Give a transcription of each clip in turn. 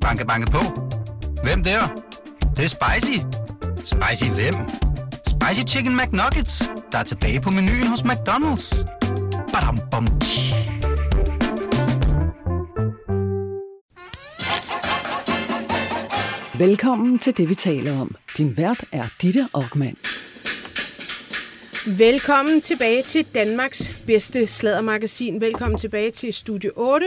Banke, banke på. Hvem der? Det, det er spicy. Spicy hvem? Spicy Chicken McNuggets, der er tilbage på menuen hos McDonald's. Badum, bom, tji. Velkommen til det, vi taler om. Din vært er Ditte Aukmann. Velkommen tilbage til Danmarks bedste sladdermagasin. Velkommen tilbage til Studio 8,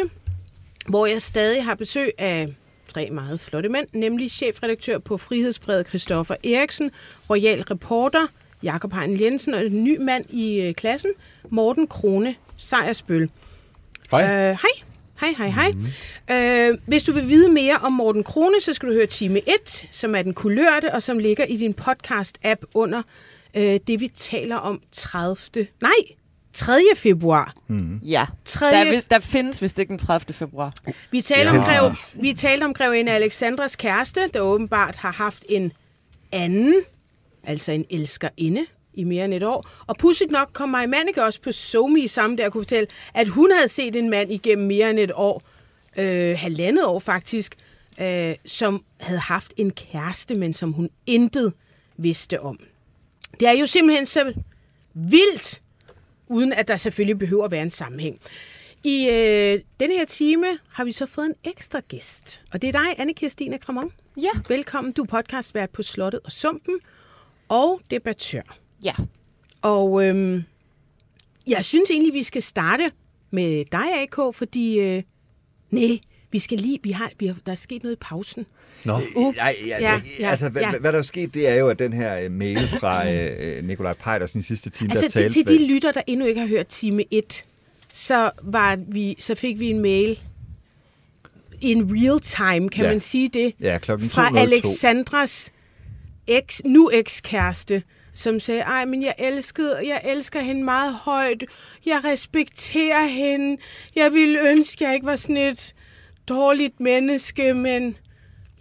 hvor jeg stadig har besøg af tre meget flotte mænd, nemlig chefredaktør på Frihedsbrevet Christoffer Eriksen, royal reporter Jakob Hein Jensen og en ny mand i øh, klassen, Morten Krone Sejersbøl. Hej. Øh, hej. Hej, hej, hej. Mm. Øh, hvis du vil vide mere om Morten Krone, så skal du høre time 1, som er den kulørte, og som ligger i din podcast-app under øh, det, vi taler om 30. Nej, 3. februar. Ja, 3. der, er, der findes vist ikke den 30. februar. Vi talte, Ja. om grev, vi talte om grevinde Alexandras kæreste, der åbenbart har haft en anden, altså en elskerinde, i mere end et år. Og pudsigt nok kom Maja Manneke også på SoMe samme der og kunne fortælle, at hun havde set en mand igennem mere end et år, øh, halvandet år faktisk, øh, som havde haft en kæreste, men som hun intet vidste om. Det er jo simpelthen så vildt, uden at der selvfølgelig behøver at være en sammenhæng. I øh, denne her time har vi så fået en ekstra gæst, og det er dig, anne Kirstine Kramon. Ja. Velkommen, du er podcastvært på Slottet og Sumpen, og debattør. Ja. Og øhm, jeg synes egentlig, vi skal starte med dig, AK, fordi... Øh, nej, vi skal lige... Vi har, vi har, der er sket noget i pausen. Nå. Uh, ja, ja, Ja, ja, altså, hvad, ja. hvad der er sket, det er jo, at den her øh, mail fra øh, Nikolaj Pejdersen i sidste time, Altså der til, talte til med- de lytter, der endnu ikke har hørt time 1, så, var vi, så fik vi en mail in real time, kan Ja. man sige det, Ja, klokken fra 2.02. Alexandras eks, nu ekskæreste, som sagde, ej, men jeg elskede, jeg elsker hende meget højt, jeg respekterer hende, jeg ville ønske, jeg ikke var sådan et dårligt menneske, men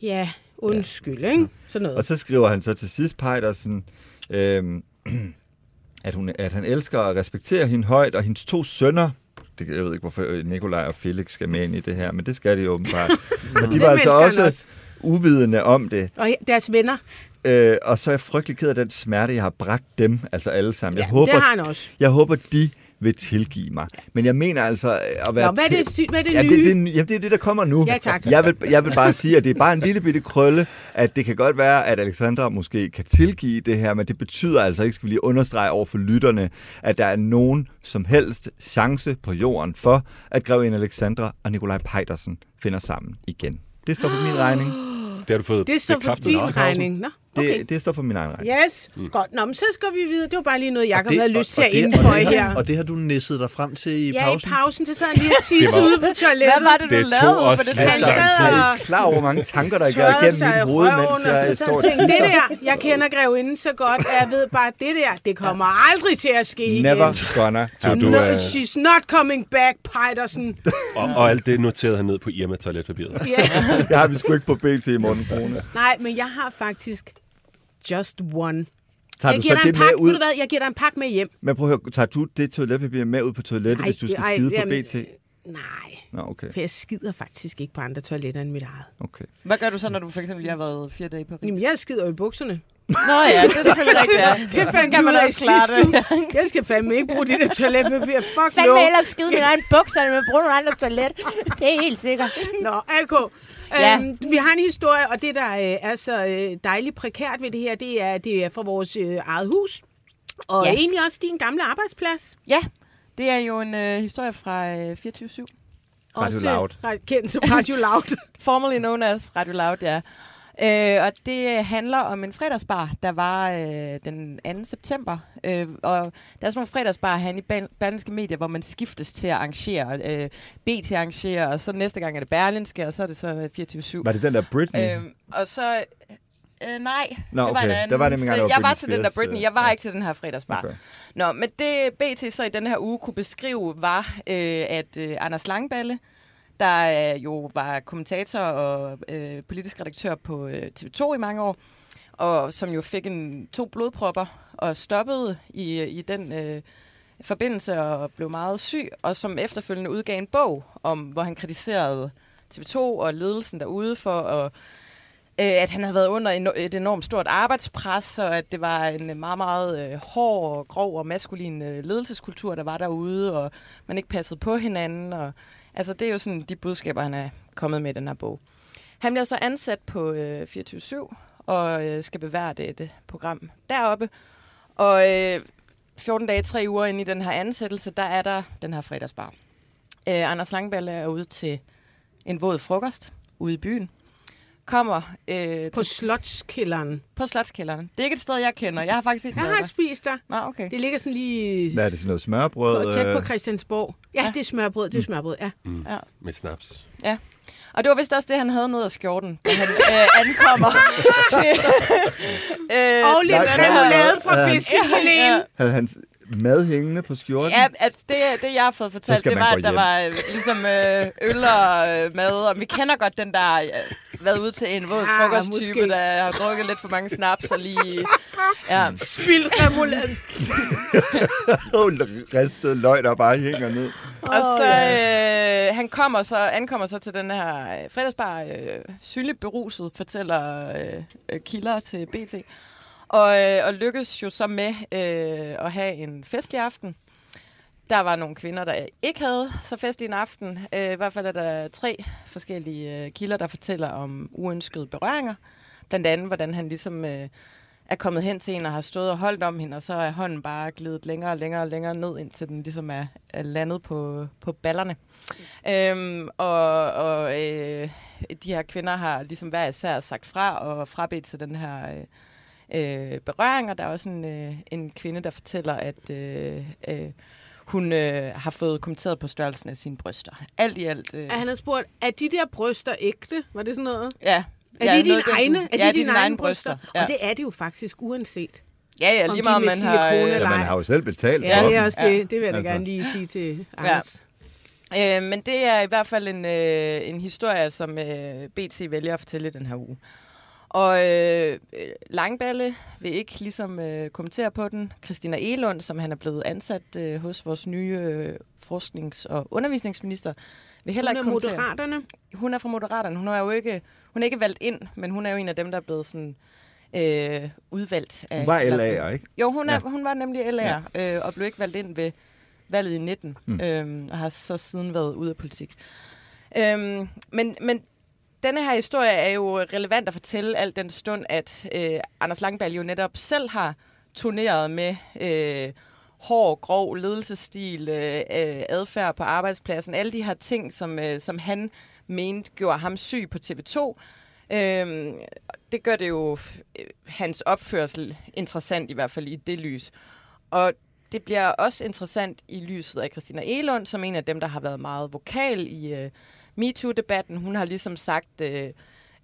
ja, undskyld, ja. ikke? Sådan noget. Og så skriver han så til sidst Pejdersen, øhm, at, hun, at han elsker og respekterer hende højt, og hendes to sønner, det, jeg ved ikke, hvorfor Nikolaj og Felix skal med ind i det her, men det skal de åbenbart. og de var altså også, også. uvidende om det. Og deres venner, Øh, og så er jeg frygtelig ked af den smerte, jeg har bragt dem, altså alle sammen. Jeg ja, håber, det har han også. Jeg håber, de vil tilgive mig. Men jeg mener altså at være... Nå, hvad er det, hvad er det Ja, nye? det, det, jamen, det er det, der kommer nu. Ja, tak. Jeg vil, jeg vil bare sige, at det er bare en lille bitte krølle, at det kan godt være, at Alexandra måske kan tilgive det her, men det betyder altså ikke, skal vi lige understrege over for lytterne, at der er nogen som helst chance på jorden for, at grevinde Alexandra og Nikolaj Pejdersen finder sammen igen. Det står på min regning. Det har du fået Det er så bekræftet din regning. Nå, Det, okay. det står på min egen regning. Yes, mm. godt. Nå, men så skal vi videre. Det var bare lige noget, Og Jacob det- havde og- lyst til at indføje her. Og det har du nisset dig frem til i Ja, pausen? i pausen, så sad han lige og tisse ude på toilettet. Hvad var det, du Det tog lavede os på det sad tid. Så er klar over, hvor mange tanker, der tørrede igennem mit i hoved, mens jeg står og tænkte, det der, jeg kender grevinden så godt, at jeg ved bare, det der, det kommer aldrig til at ske igen. Never gonna happen. du No, er, she's not coming back, Pejdersen. og, og alt det noterede han ned på Irma toiletpapiret. Ja. Det har vi sgu ikke på BT i morgen. Nej, men jeg har faktisk just one. Tager jeg du giver så dig en det med pakke, ud? hvad, jeg giver dig en pakke med hjem. Men prøv at høre, tager du det toiletpapir med ud på toilettet, Nej, hvis du skal ej, skide på jamen, BT? Nej, Nå, okay. for jeg skider faktisk ikke på andre toiletter end mit eget. okay. Hvad gør du så, når du for eksempel lige har været fire dage i Paris? Jamen, jeg skider jo i bukserne. Nå ja, det er selvfølgelig rigtigt, ja. Det fandt kan man også klare det. uge. Jeg skal fandme ikke bruge det der toiletpapir. Fuck fandme no. ellers skide min egen bukser, med at bruge nogle andres toilet. Det er helt sikkert. Nå, AK. Ja. Øhm, vi har en historie, og det, der øh, er så øh, dejligt prekært ved det her, det er, det er fra vores øh, eget hus. Og Ja. egentlig også din gamle arbejdsplads. Ja, det er jo en øh, historie fra øh, 24-7. Radio også, Loud. Kendt som Radio Loud. Formerly known as Radio Loud, ja. Øh, og det handler om en fredagsbar, der var øh, den 2. september. Øh, og der er sådan nogle fredagsbar herinde i Berlinske Medier, hvor man skiftes til at arrangere. Øh, BT arrangerer, og så næste gang er det Berlinske, og så er det så 24-7. Var det den der Britney? Øh, og så... Øh, nej, Nå, det var okay. en anden. Der var det, engang, der var jeg var til den der Britney, øh, jeg var ja. ikke til den her fredagsbar. Okay. Nå, men det BT så i den her uge kunne beskrive, var, øh, at øh, Anders Langballe, der øh, jo var kommentator og øh, politisk redaktør på øh, TV2 i mange år, og som jo fik en to blodpropper og stoppede i, i den øh, forbindelse og blev meget syg, og som efterfølgende udgav en bog, om hvor han kritiserede TV2 og ledelsen derude for at øh, at han havde været under en- et enormt stort arbejdspres, og at det var en meget, meget øh, hård, og grov og maskulin ledelseskultur, der var derude, og man ikke passede på hinanden. Og, altså, det er jo sådan de budskaber, han er kommet med i den her bog. Han bliver så ansat på øh, 24-7, og øh, skal beværte et øh, program deroppe. Og øh, 14 dage, 3 uger ind i den her ansættelse, der er der den her fredagsbar. Øh, Anders Langballe er ude til en våd frokost ude i byen. Kommer øh, På til, slotskælderen. på Slotskælderen. Det er ikke et sted, jeg kender. Jeg har faktisk ikke Jeg har der. spist der. Nå, okay. Det ligger sådan lige Hvad er det, sådan noget smørbrød? på, tæt på øh? Christiansborg. Ja, Ja. det er smørbrød. Det er smørbrød, ja. Med snaps. Og det var vist også det, han havde ned af skjorten, da han øh, ankommer til... øh, Og lidt remoulade fra Ja. fiskefiléen. Ja. Havde han mad hængende på skjorten? Ja, altså det, det jeg har fået fortalt, det var, at der hjem. var øh, ligesom øh, øl og øh, mad, og vi kender godt den der, øh, været ude til en våd Ah, frokosttype, måske. der har drukket lidt for mange snaps og lige... Ja. Spild remoulade. Ristet løg, der bare hænger ned. Og så øh, han kommer så, ankommer så til den her øh, fredagsbar, øh, sygeligt beruset, fortæller øh, kilder til BT. Og, øh, og lykkes jo så med øh, at have en festlig aften. Der var nogle kvinder, der ikke havde så festlig en aften. Øh, I hvert fald er der tre forskellige øh, kilder, der fortæller om uønskede berøringer. Blandt andet, hvordan han ligesom øh, er kommet hen til en og har stået og holdt om hende, og så er hånden bare glidet længere og længere og længere ned, indtil den ligesom er, er landet på, på ballerne. Øhm, og og øh, de her kvinder har ligesom hver især sagt fra og frabedt til den her øh, øh, berøring, og der er også en, øh, en kvinde, der fortæller, at øh, øh, hun øh, har fået kommenteret på størrelsen af sine bryster. Alt i alt. Øh, han havde spurgt, er de der bryster ægte? Var det sådan noget? ja. Er ja, de dine egne? Er ja, de dine egne bryster? Ja. Og det er det jo faktisk, uanset. ja, ja, lige meget, med man har... Øh, Ja, man har jo selv betalt Ja, for det er også Ja. det. Det vil jeg da Altså. gerne lige sige til Ja. Anders. Øh, men det er i hvert fald en, øh, en historie, som øh, BT vælger at fortælle i den her uge. Og øh, Langballe vil ikke ligesom øh, kommentere på den. Christina Elund, som han er blevet ansat øh, hos vores nye øh, forsknings- og undervisningsminister, vil heller Hun er ikke kommentere. moderaterne. Hun er fra Moderaterne. Hun er jo ikke, hun er ikke valgt ind, men hun er jo en af dem, der er blevet sådan, øh, udvalgt. Af Hun var LA'er, ikke? Jo, hun, er, Ja. hun var nemlig LA'er, øh, og blev ikke valgt ind ved valget i 19, Mm. øhm, og har så siden været ude af politik. Øhm, men, men denne her historie er jo relevant at fortælle alt den stund, at øh, Anders Langballe jo netop selv har turneret med øh, hård, grov ledelsesstil, øh, øh adfærd på arbejdspladsen, alle de her ting, som, øh, som han mente gjorde ham syg på TV2. Øhm, det gør det jo øh, hans opførsel interessant, i hvert fald i det lys. Og det bliver også interessant i lyset af Christina Elund, som en af dem, der har været meget vokal i øh, MeToo-debatten. Hun har ligesom sagt, øh,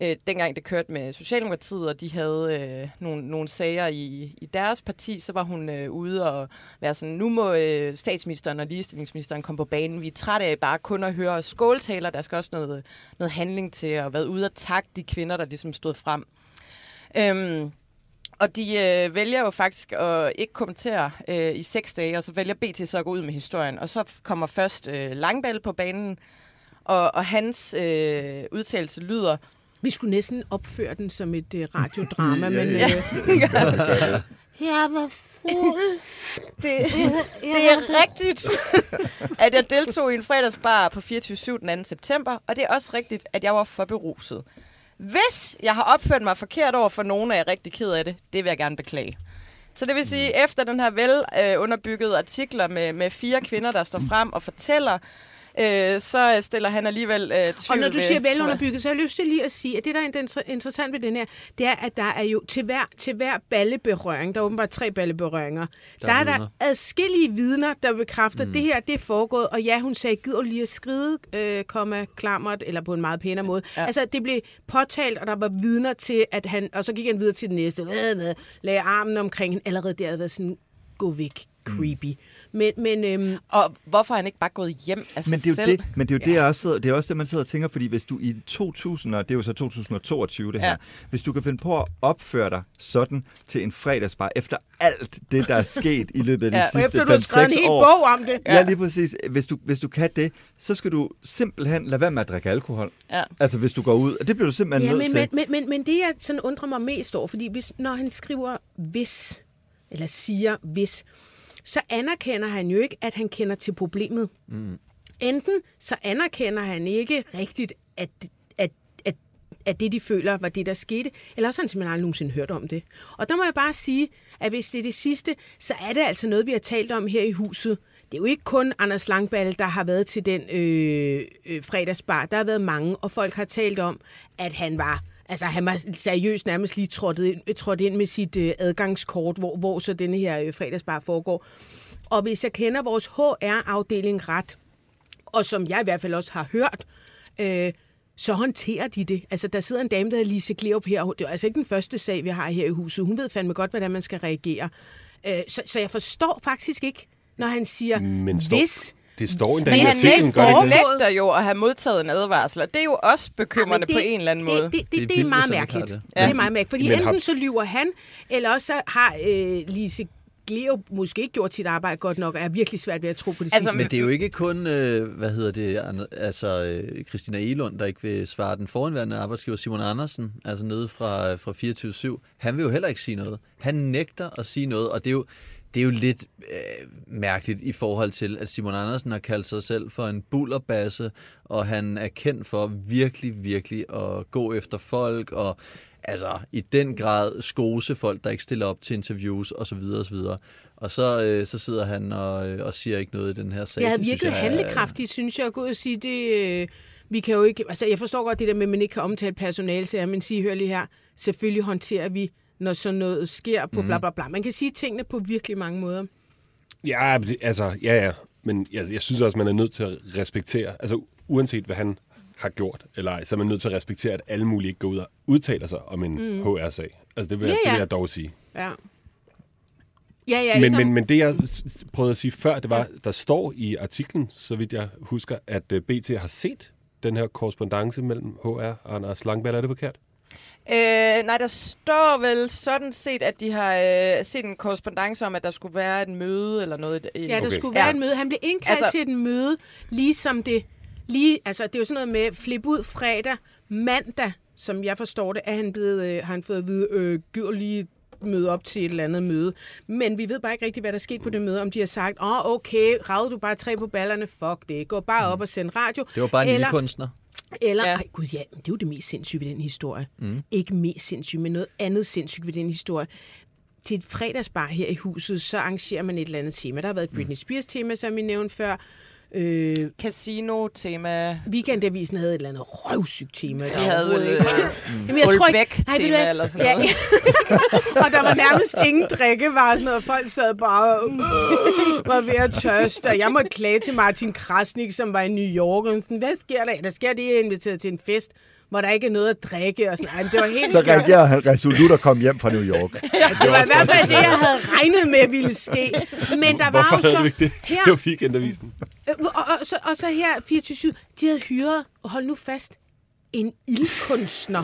øh, dengang det kørte med Socialdemokratiet, og de havde øh, nogle, nogle sager i, i deres parti, så var hun øh, ude og være sådan, nu må øh, statsministeren og ligestillingsministeren komme på banen. Vi er trætte af bare kun at høre skåltaler. Der skal også noget, noget handling til at være ude og takke de kvinder, der ligesom stod frem. Øhm, og de øh, vælger jo faktisk at ikke kommentere øh, i seks dage, og så vælger BT så at gå ud med historien. Og så kommer først øh, Langballe på banen, og, og hans øh, udtalelse lyder, Vi skulle næsten opføre den som et uh, radiodrama, Ja, men ja. øh, Jeg var fuld. det, det er rigtigt, at jeg deltog i en fredagsbar på 24 den 2. september, og det er også rigtigt, at jeg var for beruset. Hvis jeg har opført mig forkert over for nogen, er jeg rigtig ked af det. Det vil jeg gerne beklage. Så det vil sige, efter den her vel øh, underbyggede artikler med, med fire kvinder, der står frem og fortæller, øh, så stiller han alligevel øh, tvivl Og når du ved- siger velunderbygget, så har jeg lyst til lige at sige, at det, der er inter- interessant ved den her, det er, at der er jo til hver, til hver balleberøring, der er åbenbart tre balleberøringer, der, der er der vidner. adskillige vidner, der bekræfter, mm. det her det er foregået, og ja, hun sagde, gider lige at skride, øh, komma, klammert, eller på en meget pænere måde. Ja. Altså, det blev påtalt, og der var vidner til, at han, og så gik han videre til den næste, lagde armen omkring hende, allerede der havde været sådan, gå væk, creepy. Men, men øhm, Og hvorfor er han ikke bare gået hjem af sig Men det er jo selv? det, men det, er jo det, jeg også sidder, det er også det, man sidder og tænker, fordi hvis du i 2000, og det er jo så 2022 det her, Ja. ja. hvis du kan finde på at opføre dig sådan til en fredagsbar, efter alt det, der er sket i løbet af de Ja, ja, og og sidste efter du har skrevet en 5-6 hel år, bog om det. Ja. ja, lige præcis. Hvis du, hvis du kan det, så skal du simpelthen lade være med at drikke alkohol. Ja. Altså, hvis du går ud. Og det bliver du simpelthen Ja, nødt men, til. men, men, men, men det, jeg sådan undrer mig mest over, fordi hvis, når han skriver hvis, eller siger hvis, så anerkender han jo ikke, at han kender til problemet. Mm. Enten så anerkender han ikke rigtigt, at, at, at, at det, de føler, var det, der skete, eller også har han simpelthen aldrig nogensinde hørt om det. Og der må jeg bare sige, at hvis det er det sidste, så er det altså noget, vi har talt om her i huset. Det er jo ikke kun Anders Langballe, der har været til den øh, øh, fredagsbar. Der har været mange, og folk har talt om, at han var Altså, han var seriøst nærmest lige trådt ind, trådt ind med sit øh, adgangskort, hvor, hvor så denne her øh, fredagsbar foregår. Og hvis jeg kender vores HR-afdeling ret, og som jeg i hvert fald også har hørt, øh, så håndterer de det. Altså, der sidder en dame, der hedder Lise Kleop her. Det er altså ikke den første sag, vi har her i huset. Hun ved fandme godt, hvordan man skal reagere. Øh, så, så jeg forstår faktisk ikke, når han siger, Men hvis... det står endda Men i han artiklen, det ikke det? nægter, jo at have modtaget en advarsel, og det er jo også bekymrende Ja, men på en eller anden måde. Det, det, det, Det er det, det er vildt, meget han mærkeligt. det. Det. det er meget mærkeligt, fordi Men enten har- så lyver han, eller også så har øh, Lise Gleo måske ikke gjort sit arbejde godt nok, og er virkelig svært ved at tro på det Altså, sidste. Men det er jo ikke kun, øh, hvad hedder det, altså øh, Christina Elund, der ikke vil svare den foranværende arbejdsgiver, Simon Andersen, altså nede fra, fra 24 Han vil jo heller ikke sige noget. Han nægter at sige noget, og det er jo, det er jo lidt øh, mærkeligt i forhold til, at Simon Andersen har kaldt sig selv for en bullerbasse, og han er kendt for virkelig, virkelig at gå efter folk, og altså i den grad skose folk, der ikke stiller op til interviews osv. osv. Og så, øh, så sidder han og, øh, og siger ikke noget i den her sag. Jeg havde Det synes virket jeg er- handlekraftig, synes jeg, at gå ud og sige, det, øh, vi kan jo ikke, altså jeg forstår godt det der med, at man ikke kan omtale personale, men sige, hør lige her, selvfølgelig håndterer vi, når sådan noget sker på bla bla bla. Man kan sige tingene på virkelig mange måder. Ja, det- altså, ja, ja. Men jeg, jeg synes også, man er nødt til at respektere, altså uanset hvad han har gjort, eller ej, så er man nødt til at respektere, at alle mulige ikke går ud og udtaler sig om en mm. HR-sag. Altså det vil, Ja, det ja. vil jeg dog sige. Ja. Ja, ja, men, men, men det, jeg prøvede at sige før, det var, der står i artiklen, så vidt jeg husker, at øh, BT har set den her korrespondence mellem HR og Anders Langballe. Er det forkert? Øh, nej, der står vel sådan set, at de har øh, set en korrespondence om, at der skulle være et møde eller noget. i- Ja, der Okay. skulle være Ja. et møde. Han blev indkaldt Altså- til et møde, ligesom det... Lige, altså, det er jo sådan noget med flip ud fredag, mandag, som jeg forstår det, er han blevet, øh, har han fået at vide, øh, gider lige møde op til et eller andet møde. Men vi ved bare ikke rigtigt, hvad der er sket på det møde. Om de har sagt, åh, oh, okay, ragede du bare tre på ballerne? Fuck det. Gå bare op og send radio. Det var bare en eller, lille kunstner. Eller, Ja. ej gud ja, men det er jo det mest sindssyge ved den historie. Mm. Ikke mest sindssyge, men noget andet sindssygt ved den historie. Til et fredagsbar her i huset, så arrangerer man et eller andet tema. Der har været et Britney Spears tema, som vi nævnte før. Øh, Casino-tema. Weekendavisen havde et eller andet røvsygt tema. De havde vel, øh, Jamen, jeg tror ikke... Nej, du hvad? eller sådan noget. Ja, og der var nærmest ingen drikkevarer, sådan noget, og folk sad bare og øh, var ved at tørste. Og jeg måtte klage til Martin Krasnik, som var i New York. Og sådan, hvad sker der? Der sker det, jeg er inviteret til en fest, hvor der ikke er noget at drikke. Og sådan. Ej, det var helt Så reagerede han resolut og kom hjem fra New York. Det var i hvert fald det, jeg havde regnet med ville ske. Men der var Hvorfor jo havde så du ikke det? her, Det var weekendavisen. Øh, Og, og, så, og så her 24 de havde hyret, og hold nu fast, en ildkunstner.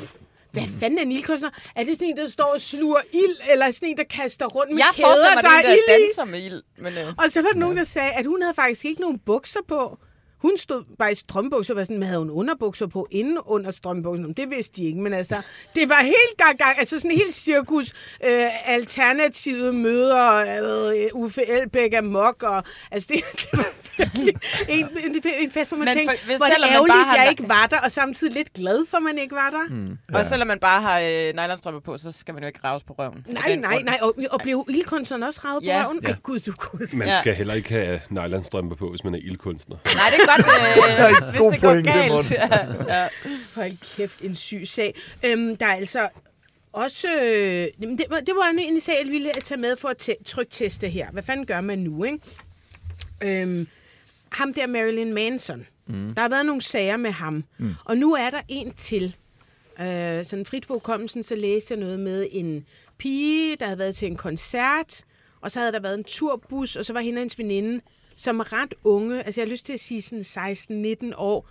Hvad fanden er en ildkunstner? Er det sådan en, der står og sluger ild, eller sådan en, der kaster rundt med Jeg kæder, mig, der det er er der ild i? danser med ild. Men, øh, Og så var der nogen, der sagde, at hun havde faktisk ikke nogen bukser på. Hun stod bare i strømbukser, var sådan, men havde hun underbukser på inden under strømbukserne? Det vidste de ikke, men altså, det var helt gang, gang altså sådan helt cirkus, øh, alternative møder, øh, Uffe Elbæk er mok, og altså det, det var virkelig en, en, en fest, hvor man Men tænkte, for- hvis hvor det selvom man ærgerligt, bare har- jeg ikke var der, og samtidig lidt glad for, at man ikke var der. Mm. ja. Og selvom man bare har øh, nylonstrømper på, så skal man jo ikke raves på røven. Nej, nej, grund. nej, og, og blev ildkunstneren også ravet på Ja. røven? Ja. Ej, gud, du gud. Man skal heller ikke have nylonstrømper på, hvis man er ildkunstner. Nej, det er godt, øh, hvis God det går pointe, galt. Morten. Ja, ja. Hold kæft, en syg sag. Øhm, der er altså også... Øh, det, var, det var en, en sag, jeg ville tage med for at trykteste her. Hvad fanden gør man nu, ikke? Øhm, ham der Marilyn Manson. Mm. Der har været nogle sager med ham. Mm. Og nu er der en til. Øh, sådan frit for hukommelsen, så læste jeg noget med en pige, der havde været til en koncert, og så havde der været en turbus, og så var hende og hendes veninde, som er ret unge, altså jeg har lyst til at sige sådan 16-19 år,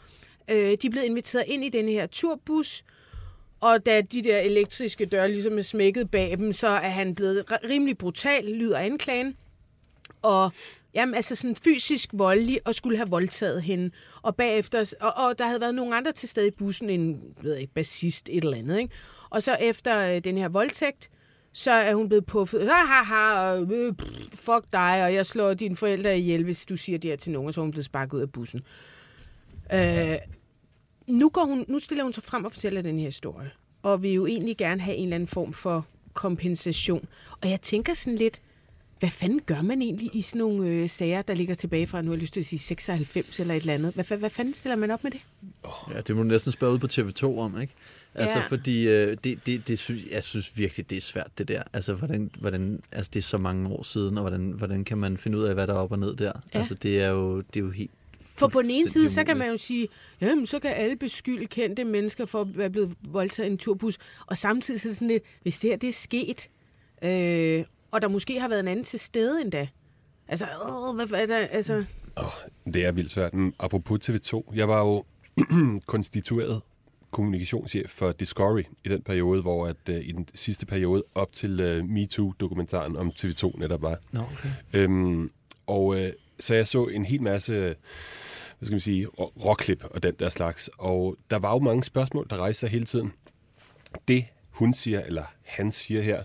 øh, de er blevet inviteret ind i den her turbus, og da de der elektriske døre ligesom er smækket bag dem, så er han blevet rimelig brutal, lyder anklagen. Og jamen, altså sådan fysisk voldelig, og skulle have voldtaget hende. Og bagefter, og, og der havde været nogle andre til stede i bussen, en ved jeg ikke, bassist, et eller andet. Ikke? Og så efter øh, den her voldtægt, så er hun blevet puffet. Ha, ha, ha, og, øh, pff, fuck dig, og jeg slår dine forældre ihjel, hvis du siger det her til nogen, og så er hun blevet sparket ud af bussen. Øh, nu, går hun, nu stiller hun sig frem og fortæller den her historie, og vil jo egentlig gerne have en eller anden form for kompensation. Og jeg tænker sådan lidt, hvad fanden gør man egentlig i sådan nogle øh, sager, der ligger tilbage fra, nu har jeg lyst til at sige 96 eller et eller andet. Hvad, hvad, fanden stiller man op med det? Ja, det må du næsten spørge ud på TV2 om, ikke? Altså, Ja. fordi øh, det, det, det synes, jeg synes virkelig, det er svært, det der. Altså, hvordan, hvordan, altså, det er så mange år siden, og hvordan, hvordan kan man finde ud af, hvad der er op og ned der? Ja. Altså, det er jo, det er jo helt... For på den ene side, så kan man jo sige, jamen, så kan alle beskylde kendte mennesker for at være blevet voldtaget i en turbus. Og samtidig så er det sådan lidt, hvis det her det er sket, øh, og der måske har været en anden til stede endda. Altså, åh, hvad er der, altså... Oh, det er vildt svært. Apropos TV2, jeg var jo konstitueret kommunikationschef for Discovery i den periode, hvor at, uh, i den sidste periode op til uh, MeToo-dokumentaren om TV2 netop var. Nå, okay. Øhm, og øh, så jeg så en hel masse, hvad skal man sige, råklip og den der slags. Og der var jo mange spørgsmål, der rejste sig hele tiden. Det, hun siger, eller han siger her,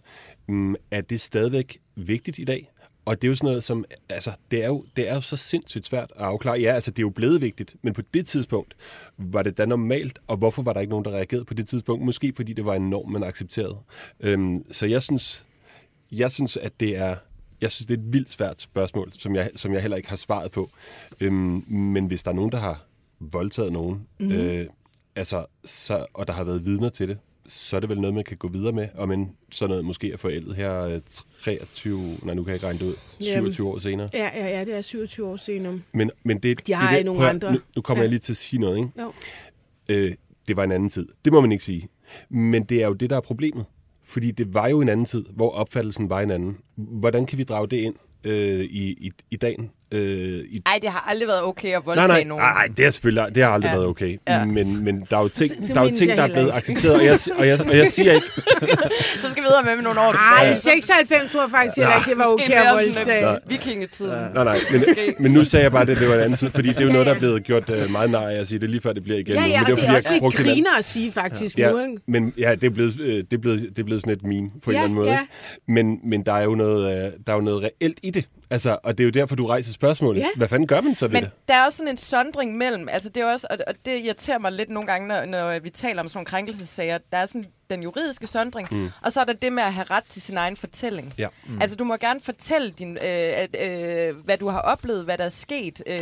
mm, er det stadigvæk vigtigt i dag? Og det er jo sådan noget, som, altså, det er jo, det er jo så sindssygt svært at afklare. Ja, altså, det er jo blevet vigtigt, men på det tidspunkt, var det da normalt, og hvorfor var der ikke nogen, der reagerede på det tidspunkt? Måske fordi det var en norm, man accepterede. Øhm, så jeg synes, jeg synes, at det er, jeg synes, det er et vildt svært spørgsmål, som jeg, som jeg heller ikke har svaret på. Øhm, men hvis der er nogen, der har voldtaget nogen, mm. øh, altså, så, og der har været vidner til det, så er det vel noget, man kan gå videre med, og men sådan noget måske er forældet her øh, 23, nej nu kan jeg ikke regne det ud, 27 år senere. Ja, ja, ja, det er 27 år senere. Men, men det, De har det, det, nogle prøv andre. Nu, nu kommer Ja. jeg lige til at sige noget, ikke? Jo. øh, det var en anden tid. Det må man ikke sige. Men det er jo det, der er problemet. Fordi det var jo en anden tid, hvor opfattelsen var en anden. Hvordan kan vi drage det ind øh, i, i, i dagen? Øh, i, Ej, det har aldrig været okay at nej, voldtage nej, nogen. nej, det har selvfølgelig det har aldrig Ja. været okay. Ja. Men, men der er jo ting, Det- det der, er jo ting, der er blevet ikke. accepteret. Og jeg, og, jeg, og jeg siger ikke, Så skal vi videre med med nogle år tilbage. 96 tror jeg faktisk heller ikke, det var okay at voldtage. vikingetiden. nej, nej, men, men nu sagde jeg bare, at det var en anden tid, fordi det er jo noget, der er blevet gjort øh, meget nej at sige det lige før det bliver igen. Ja, nu. ja, men og det er fordi, også lidt griner at sige faktisk nu, Ja, ikke? men ja, det er blevet, øh, det er blevet, det er blevet sådan et meme på en Ja, eller anden måde. ja. Men, men der er jo noget, øh, der er jo noget reelt i det. Altså, og det er jo derfor, du rejser spørgsmålet. Ja. Hvad fanden gør man så ved Men det? der er også sådan en sondring mellem, altså det er også, og, det irriterer mig lidt nogle gange, når, når vi taler om sådan nogle krænkelsessager. Der er sådan den juridiske sondring, mm. og så er der det med at have ret til sin egen fortælling. Ja. Mm. Altså du må gerne fortælle, din, øh, øh, hvad du har oplevet, hvad der er sket. Øh,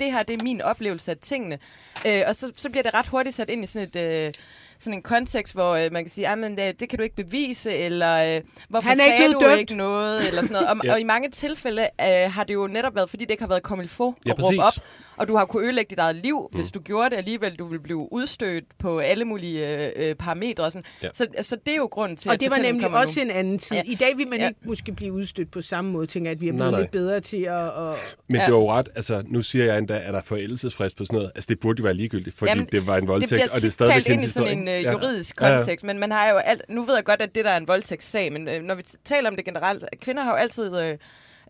det her, det er min oplevelse af tingene. Øh, og så, så bliver det ret hurtigt sat ind i sådan et... Øh, sådan en kontekst, hvor øh, man kan sige, at det, det kan du ikke bevise, eller øh, hvorfor Han er ikke sagde blevet du dømt." ikke noget, eller sådan noget. Og, Ja. og i mange tilfælde øh, har det jo netop været, fordi det ikke har været faut Ja, at råbe præcis. op, og du har kunne ødelægge dit eget liv, mm. hvis du gjorde det alligevel. Du ville blive udstødt på alle mulige øh, øh, parametre. Og sådan. Ja. Så, så det er jo grunden til, Og at det var nemlig også nu. en anden tid. Ja. I dag vil man Ja. ikke måske blive udstødt på samme måde, tænker jeg, at vi er Nej, blevet nej. lidt bedre til at... at Men Ja. det var jo ret, altså nu siger jeg endda, at der er forældelsesfrist på sådan noget. Altså det burde jo være ligegyldigt, fordi Jamen, det var en Det voldtægt, bliver og det er stadigvæk ind i sådan en øh, juridisk Ja. Kontekst, men man har jo alt, nu ved jeg godt, at det der er en voldtægtssag, men øh, når vi taler om det generelt, at kvinder har jo altid øh,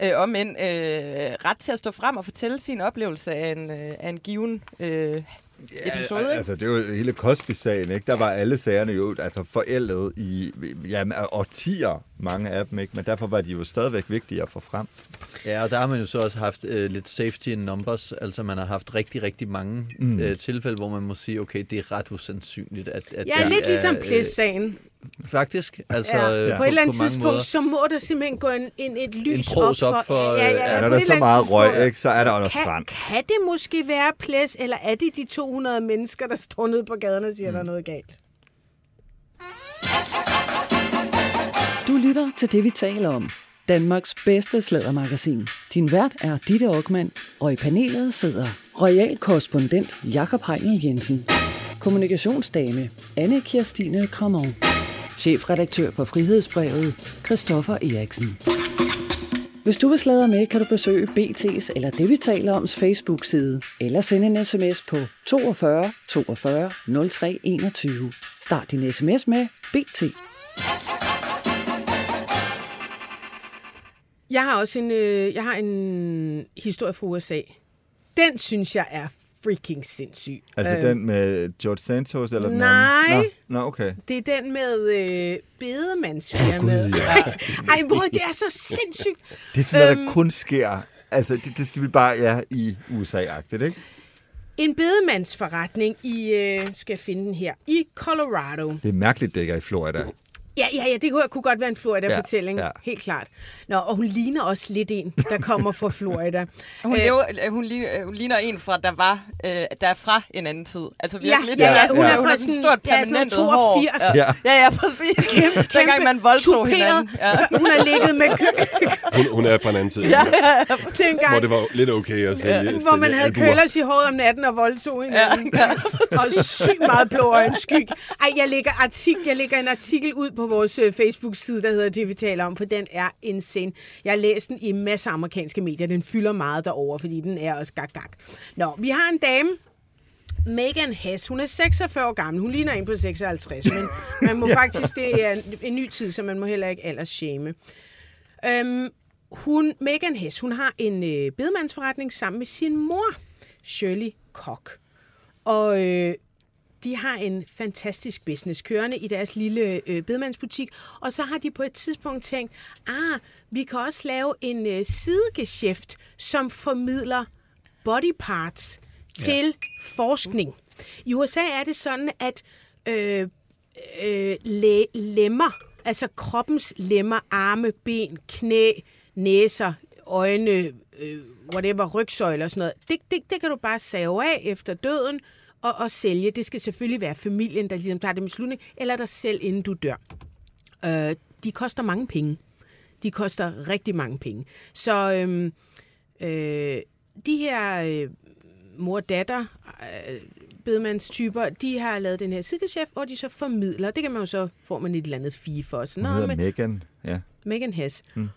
øh, om end øh, ret til at stå frem og fortælle sin oplevelse af en, øh, af en given øh, episode. ikke? altså, det er jo hele Cosby-sagen, ikke? Der var alle sagerne jo altså, forældet i ja, årtier, mange af dem, ikke? Men derfor var de jo stadigvæk vigtige at få frem. Ja, og der har man jo så også haft øh, lidt safety in numbers. Altså man har haft rigtig, rigtig mange mm. øh, tilfælde, hvor man må sige, okay, det er ret usandsynligt, at, at Ja, det lidt er, ligesom øh, Plæs-sagen. Faktisk. Altså, Ja, øh, på et eller andet mange tidspunkt, måder. så må der simpelthen gå en, en, et lys pros op op for... for, øh, ja, Når på der et er så meget røg, ikke, så er der kan, Brand. kan det måske være plæs, eller er det de 200 mennesker, der står nede på gaden og siger, mm. der er noget galt? Du lytter til det, vi taler om. Danmarks bedste slædermagasin. Din vært er Ditte Aukmann, og i panelet sidder royal korrespondent Jakob Heinel Jensen, kommunikationsdame Anne Kirstine Kramon, chefredaktør på Frihedsbrevet Christoffer Eriksen. Hvis du vil sladre med, kan du besøge BT's eller det, vi taler om, Facebook-side, eller sende en sms på 42 42 03 21. Start din sms med BT. Jeg har også en, øh, jeg har en historie fra USA. Den synes jeg er freaking sindssyg. Altså Øh, den med George Santos eller den nej. anden? Nå, Nå, okay. Det er den med øh, bedemandsfirmaet. Gud, ja. Ej, bror, det er så sindssygt. Det er sådan noget, Øhm. der kun sker. Altså, det, det, det er bare ja, i USA-agtigt, ikke? En bedemandsforretning i, øh, skal jeg finde den her, i Colorado. Det er mærkeligt, det ikke er i Florida. Ja, ja, ja, det kunne, kunne godt være en Florida-fortælling. Ja, Ja, ja. ja. Helt klart. Nå, og hun ligner også lidt en, der kommer fra Florida. Hun, Øh, lever, øh, hun, ligner, hun ligner en fra, der var, øh, der er fra en anden tid. Altså Ja, virkelig. ja, det ja, sådan, hun er hun fra er sådan sådan- stort ja, sådan permanent 82. hår. Ja. Ja, ja, ja præcis. Kæmpe, Dengang man voldtog tuperet. hinanden. Ja. Hun har ligget med kø, Hun, hun er fra en anden tid, Ja, ja, dengang, hvor det var lidt okay at sælge, ja, hvor man havde køllers i håret om natten og voldtog hinanden. Ja, ja. og sygt meget blå øjenskyg. Ej, jeg lægger, artik, jeg lægger en artikel ud på vores øh, Facebook-side, der hedder Det, vi taler om, for den er insane. Jeg har læst den i masser af amerikanske medier. Den fylder meget derover, fordi den er også gak, gak. Nå, vi har en dame, Megan Hess, hun er 46 år gammel. Hun ligner en på 56, men man må faktisk, det er en, en ny tid, så man må heller ikke alders shame. Øhm, hun, Megan Hess, hun har en øh, bedemandsforretning sammen med sin mor, Shirley Koch. Og øh, de har en fantastisk business kørende i deres lille øh, bedemandsbutik. Og så har de på et tidspunkt tænkt, ah, vi kan også lave en øh, sidegeschæft, som formidler body parts til ja. forskning. I USA er det sådan, at øh, øh, læ- lemmer, altså kroppens lemmer, arme, ben, knæ, næser, øjne, øh, whatever, rygsøjler og sådan noget, det, det, det kan du bare save af efter døden og, og sælge. Det skal selvfølgelig være familien, der ligesom tager det med slutning, eller dig selv, inden du dør. Øh, de koster mange penge. De koster rigtig mange penge. Så øhm, øh, de her øh, mor-datter øh, bedemandstyper, de har lavet den her sidechef, hvor de så formidler. Det kan man jo så, får man et eller andet fee for. Sådan Hun hedder Megan. Ja. Megan Hess. Mm.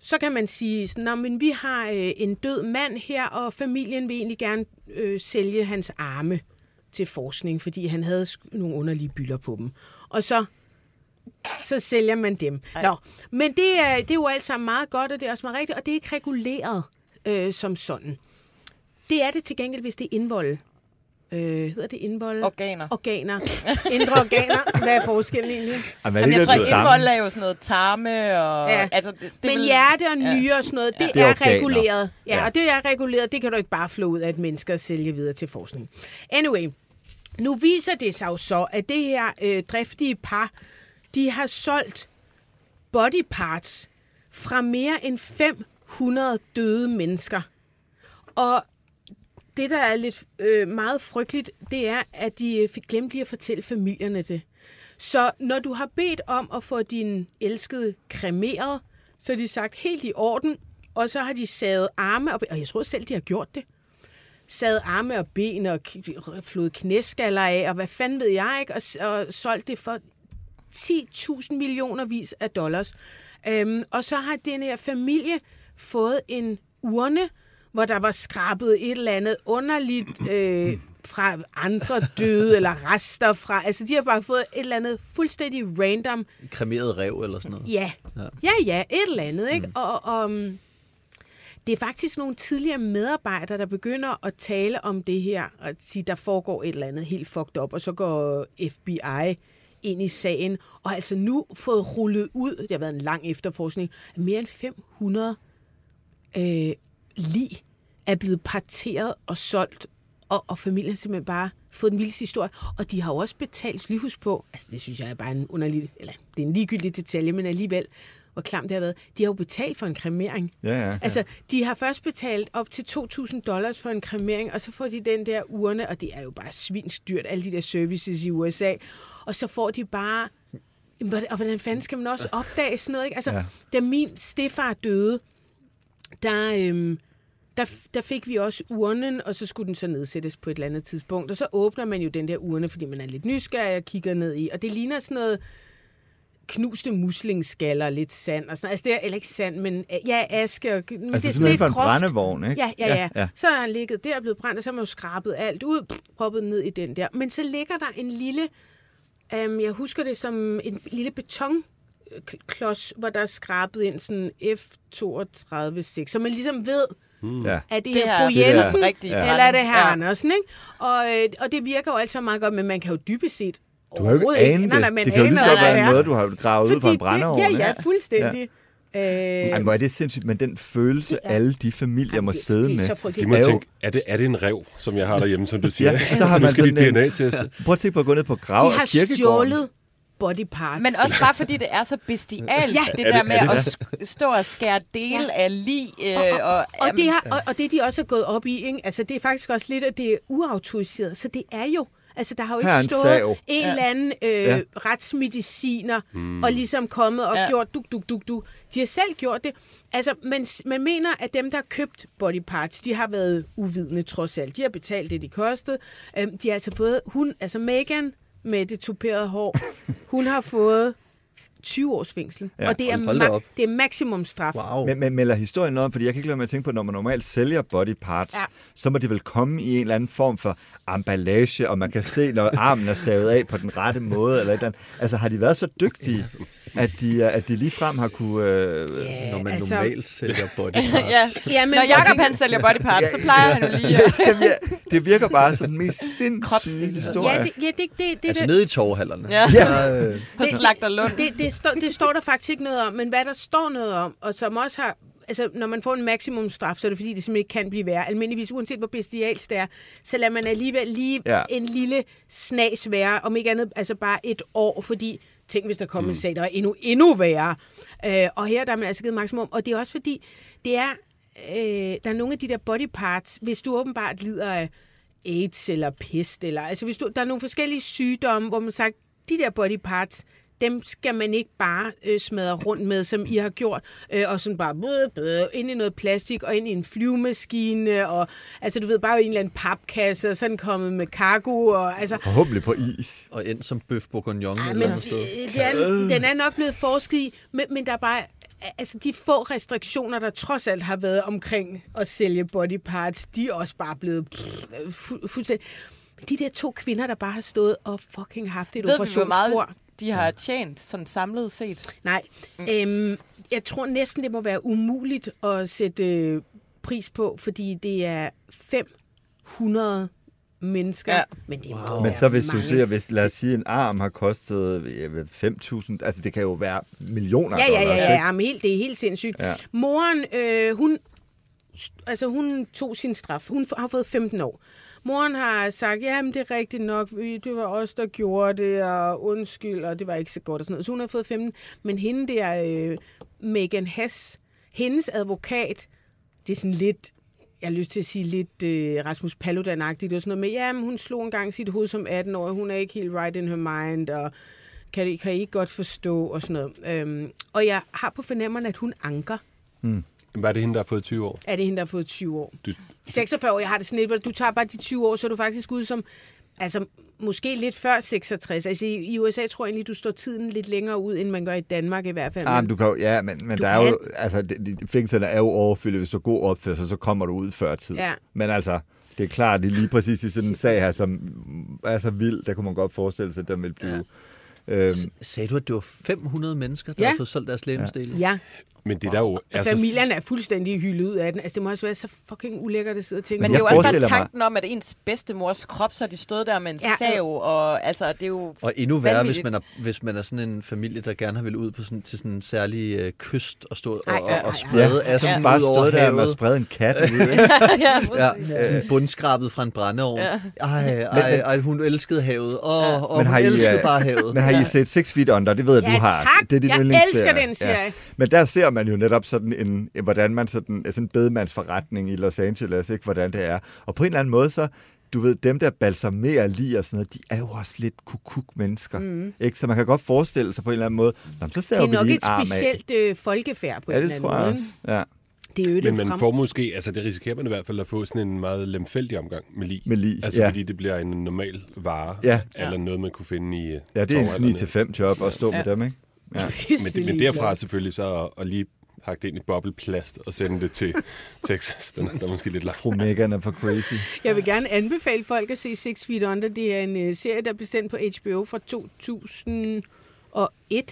Så kan man sige, sådan, "Nå, men vi har øh, en død mand her, og familien vil egentlig gerne øh, sælge hans arme til forskning, fordi han havde nogle underlige bylder på dem. Og så så sælger man dem. Nå, men det er, det er jo alt sammen meget godt, og det er også meget rigtigt, og det er ikke reguleret øh, som sådan. Det er det til gengæld, hvis det er indvold. Øh, hedder det indvold? Organer. Organer. Indre organer. Hvad er forskellen egentlig? Jamen, er Jamen, det jeg tror, at indvold er jo sådan noget tarme og... Ja. Altså, det, det Men vil- hjerte og Ja. nyre og sådan noget, det, Det er er, organer. reguleret. Ja, Ja. og det er reguleret. Det kan du ikke bare flå ud af et menneske og sælge videre til forskning. Anyway, nu viser det sig jo så, at det her øh, driftige par, de har solgt body parts fra mere end 500 døde mennesker. Og det, der er lidt øh, meget frygteligt, det er, at de øh, fik glemt lige at fortælle familierne det. Så når du har bedt om at få din elskede kremeret, så har de sagt helt i orden, og så har de savet arme op, og jeg tror selv, de har gjort det. Savet arme og ben og flået knæskaller af, og hvad fanden ved jeg ikke, og, og solgt det for 10.000 millioner vis af dollars. Øhm, og så har den her familie fået en urne, hvor der var skrabet et eller andet underligt øh, fra andre døde, eller rester fra... Altså, de har bare fået et eller andet fuldstændig random Kremeret rev eller sådan noget. Ja, Ja. ja, ja et eller andet. Ikke? Mm. Og, og um, det er faktisk nogle tidligere medarbejdere, der begynder at tale om det her, og sige, der foregår et eller andet helt fucked up, og så går FBI ind i sagen, og altså nu fået rullet ud, det har været en lang efterforskning, at mere end 500 øh, lig er blevet parteret og solgt, og, og familien har simpelthen bare fået den vildeste historie. Og de har jo også betalt, lige på, altså det synes jeg er bare en underlig, eller det er en ligegyldig detalje, men alligevel, hvor klamt det har været. De har jo betalt for en kremering. Ja, ja, ja. Altså, de har først betalt op til 2.000 dollars for en kremering, og så får de den der urne, og det er jo bare svinsdyrt, alle de der services i USA. Og så får de bare... Og hvordan fanden skal man også opdage sådan noget, ikke? Altså, ja. da min stefar døde, der, øhm, der, der fik vi også urnen, og så skulle den så nedsættes på et eller andet tidspunkt. Og så åbner man jo den der urne, fordi man er lidt nysgerrig og kigger ned i. Og det ligner sådan noget... knuste muslingskaller, lidt sand og sådan Altså det er, eller ikke sand, men øh, ja, aske. Og, men Altså det er sådan lidt for en groft. brændevogn, ikke? Ja, ja, ja, Ja. Så er han ligget der og blevet brændt, og så har man jo skrabet alt ud, pff, proppet ned i den der. Men så ligger der en lille, øhm, jeg husker det som en lille betonklods, hvor der er skrabet ind sådan F32-6, så man ligesom ved, Ja. er det, Det her er- fru det er Jensen, rigtig eller er det her Ja. Andersen, ikke? Og, øh, og det virker jo alt så meget godt, men man kan jo dybest set Du har jo ikke anet Nej, nej, det. Det kan jo lige så godt være det noget, du har gravet ud fra en brændeovn. det, Ja, ja, fuldstændig. Øh, Ej, hvor er det sindssygt, men den følelse, Det er- alle de familier må det- sidde det er med. så De må er tænke, er det, er det en rev, som jeg har derhjemme, som du siger? Ja, så har man skal sådan DNA-teste. Prøv at tænke på at gå ned på grav De har kirkegården. stjålet body parts. Men også bare fordi det er så bestialt, Ja. det Er der det- med er det at sk- stå og skære dele Ja. af lig. Øh, og, og, jamen, det har, og, og det de også er gået op i, ikke? Altså, det er faktisk også lidt, at det er uautoriseret. Så det er jo Altså, der har jo Her ikke en stået sav. en Ja. eller anden øh, Ja. retsmediciner mm. og ligesom kommet og ja. gjort duk, duk, duk, duk. De har selv gjort det. Altså, man, man mener, at dem, der har købt body parts, de har været uvidende trods alt. De har betalt det, de kostede. Øhm, de har altså fået, hun, altså Megan med det tuperede hår, hun har fået 20 års fængsel. Ja, og det er, ma- det er maksimumstraf. Wow. Men, men melder historien noget om, fordi jeg kan ikke lade mig at tænke på, når man normalt sælger body parts, ja. Ja. så må det vel komme i en eller anden form for emballage, og man kan se, når armen er savet af på den rette måde. Eller et eller andet. Altså har de været så dygtige, at de, at de ligefrem har kunne... Øh, Ja, Når man altså- normalt sælger body ja. parts. Ja, men, Når Jacob han sælger body parts, så plejer han jo lige at... Jamen, ja, det virker bare som den mest sindssyge historie. Ja, det, ja, det, det, det, Altså det, nede i torvehallerne. Ja. Der, øh, På Slagter Lund. det, det, står, det står der faktisk ikke noget om, men hvad der står noget om, og som også har, altså når man får en maksimumstraf, så er det fordi, det simpelthen ikke kan blive værre. Almindeligvis, uanset hvor bestialsk det er, så lader man alligevel lige Ja. ja. en lille snas være, om ikke andet, altså bare et år, fordi tænk, hvis der kommer mm. en sag, der er endnu, endnu værre. Øh, og her der er man altså givet maksimum, og det er også fordi, det er, øh, der er nogle af de der body parts, hvis du åbenbart lider af AIDS eller pest, eller, altså hvis du, der er nogle forskellige sygdomme, hvor man sagt, de der body parts, dem skal man ikke bare øh, smadre rundt med, som I har gjort, øh, og sådan bare bøh, bøh, ind i noget plastik, og ind i en flyvemaskine, og altså du ved, bare i en eller anden papkasse, og sådan kommet med cargo, og altså, Forhåbentlig på is. og ind som bøf bourguignon eller andet sted. øh, det er, den er nok blevet forsket i, men, men der er bare, altså de få restriktioner, der trods alt har været omkring at sælge body parts, de er også bare blevet pff, fu- fuldstændig... De der to kvinder, der bare har stået og fucking haft et operationsbord. De har tjent sådan samlet set? Nej, øhm, jeg tror næsten, det må være umuligt at sætte øh, pris på, fordi det er 500 mennesker. Ja. Ja. Men det må Men være så hvis du mange. siger, hvis, lad os sige, en arm har kostet ja, 5.000, altså det kan jo være millioner Ja, ja, ja, dollars, ja, ikke? ja men helt, det er helt sindssygt. Ja. Ja. Moren, øh, hun, altså hun tog sin straf. Hun har fået 15 år. Moren har sagt, ja, det er rigtigt nok, vi- det var os, der gjorde det, og undskyld, og det var ikke så godt og sådan noget. Så hun har fået 15. Men hende der, øh, Megan Hess, hendes advokat, det er sådan lidt, jeg har lyst til at sige lidt øh, Rasmus Paludan-agtigt, det var sådan noget med, ja, men hun slog engang sit hoved som 18 år, hun er ikke helt right in her mind, og kan, kan I ikke godt forstå, og sådan noget. Øhm, og jeg har på fornemmeren, at hun anker. Mm. Hvad er det hende, der har fået 20 år? Er det hende, der har fået 20 år? Du, 46 år, jeg har det sådan lidt, hvor du tager bare de 20 år, så er du faktisk ude som, altså måske lidt før 66. Altså i, i USA tror jeg egentlig, du står tiden lidt længere ud, end man gør i Danmark i hvert fald. Ah, men du kan ja, men, men Du der er jo, kan. altså, de, de, fængslerne er jo overfyldt. Hvis du er god opførsel, så kommer du ud før tid. Ja. Men altså, det er klart, det er lige præcis i sådan en sag her, som er så vild, der kunne man godt forestille sig, at den vil blive... Ja. Øhm, Sagde du, at det var 500 mennesker, der Ja. havde fået solgt deres lægemsdele? Ja, men det der jo... altså, familien er fuldstændig hyldet ud af den. Altså det må også være så fucking ulækkert at sidde og tænke Men det er jo også bare mig- tanken om, at ens bedstemors krop, så har de stået der med en Ja. sav, og altså, det er jo Og endnu værre, hvis man, er, hvis man er sådan en familie, der gerne har vil ud på sådan, til sådan en særlig øh, kyst og stå og, Ej, og, ej, og sprede ja, asken som ud bare stået der med at havet. sprede en kat ud, ikke? ja, Ja, præcis. sådan bundskrabet fra en brændeovn. Ja. Ej, ej, ej, hun elskede havet. Åh, Ja. ja. og Men hun har I, elskede øh, bare havet. Men har I set Six Feet Under? Det ved jeg, Ja, du har. tak. Det er din Jeg yndlingsserie. elsker den serie. Men der ser man jo netop sådan en, hvordan man sådan, sådan en bedemandsforretning i Los Angeles, ikke? hvordan det er. Og på en eller anden måde, så du ved, dem der balsamerer lige og sådan noget, de er jo også lidt kukuk-mennesker. Mm. Ikke? Så man kan godt forestille sig på en eller anden måde, Nå, så ser det er vi nok lige et en arm af. specielt øh, folkefærd på Ja, en det eller tror anden jeg måde. også. Ja, Det er jo Men det man frem. får måske, altså det risikerer man i hvert fald at få sådan en meget lemfældig omgang med lig. med lige. Altså ja. fordi det bliver en normal vare, Ja. eller noget, man kunne finde i øh, ja, det er torvhallerne. 9-5 job at stå ja. med dem, ikke? Ja. Men, det, men derfra selvfølgelig så at, at lige pakke det ind i bobleplast og sende det til Texas. Den, der er måske lidt langt. Fru Megan er for crazy. Jeg vil gerne anbefale folk at se Six Feet Under. Det er en uh, serie, der blev sendt på HBO fra 2001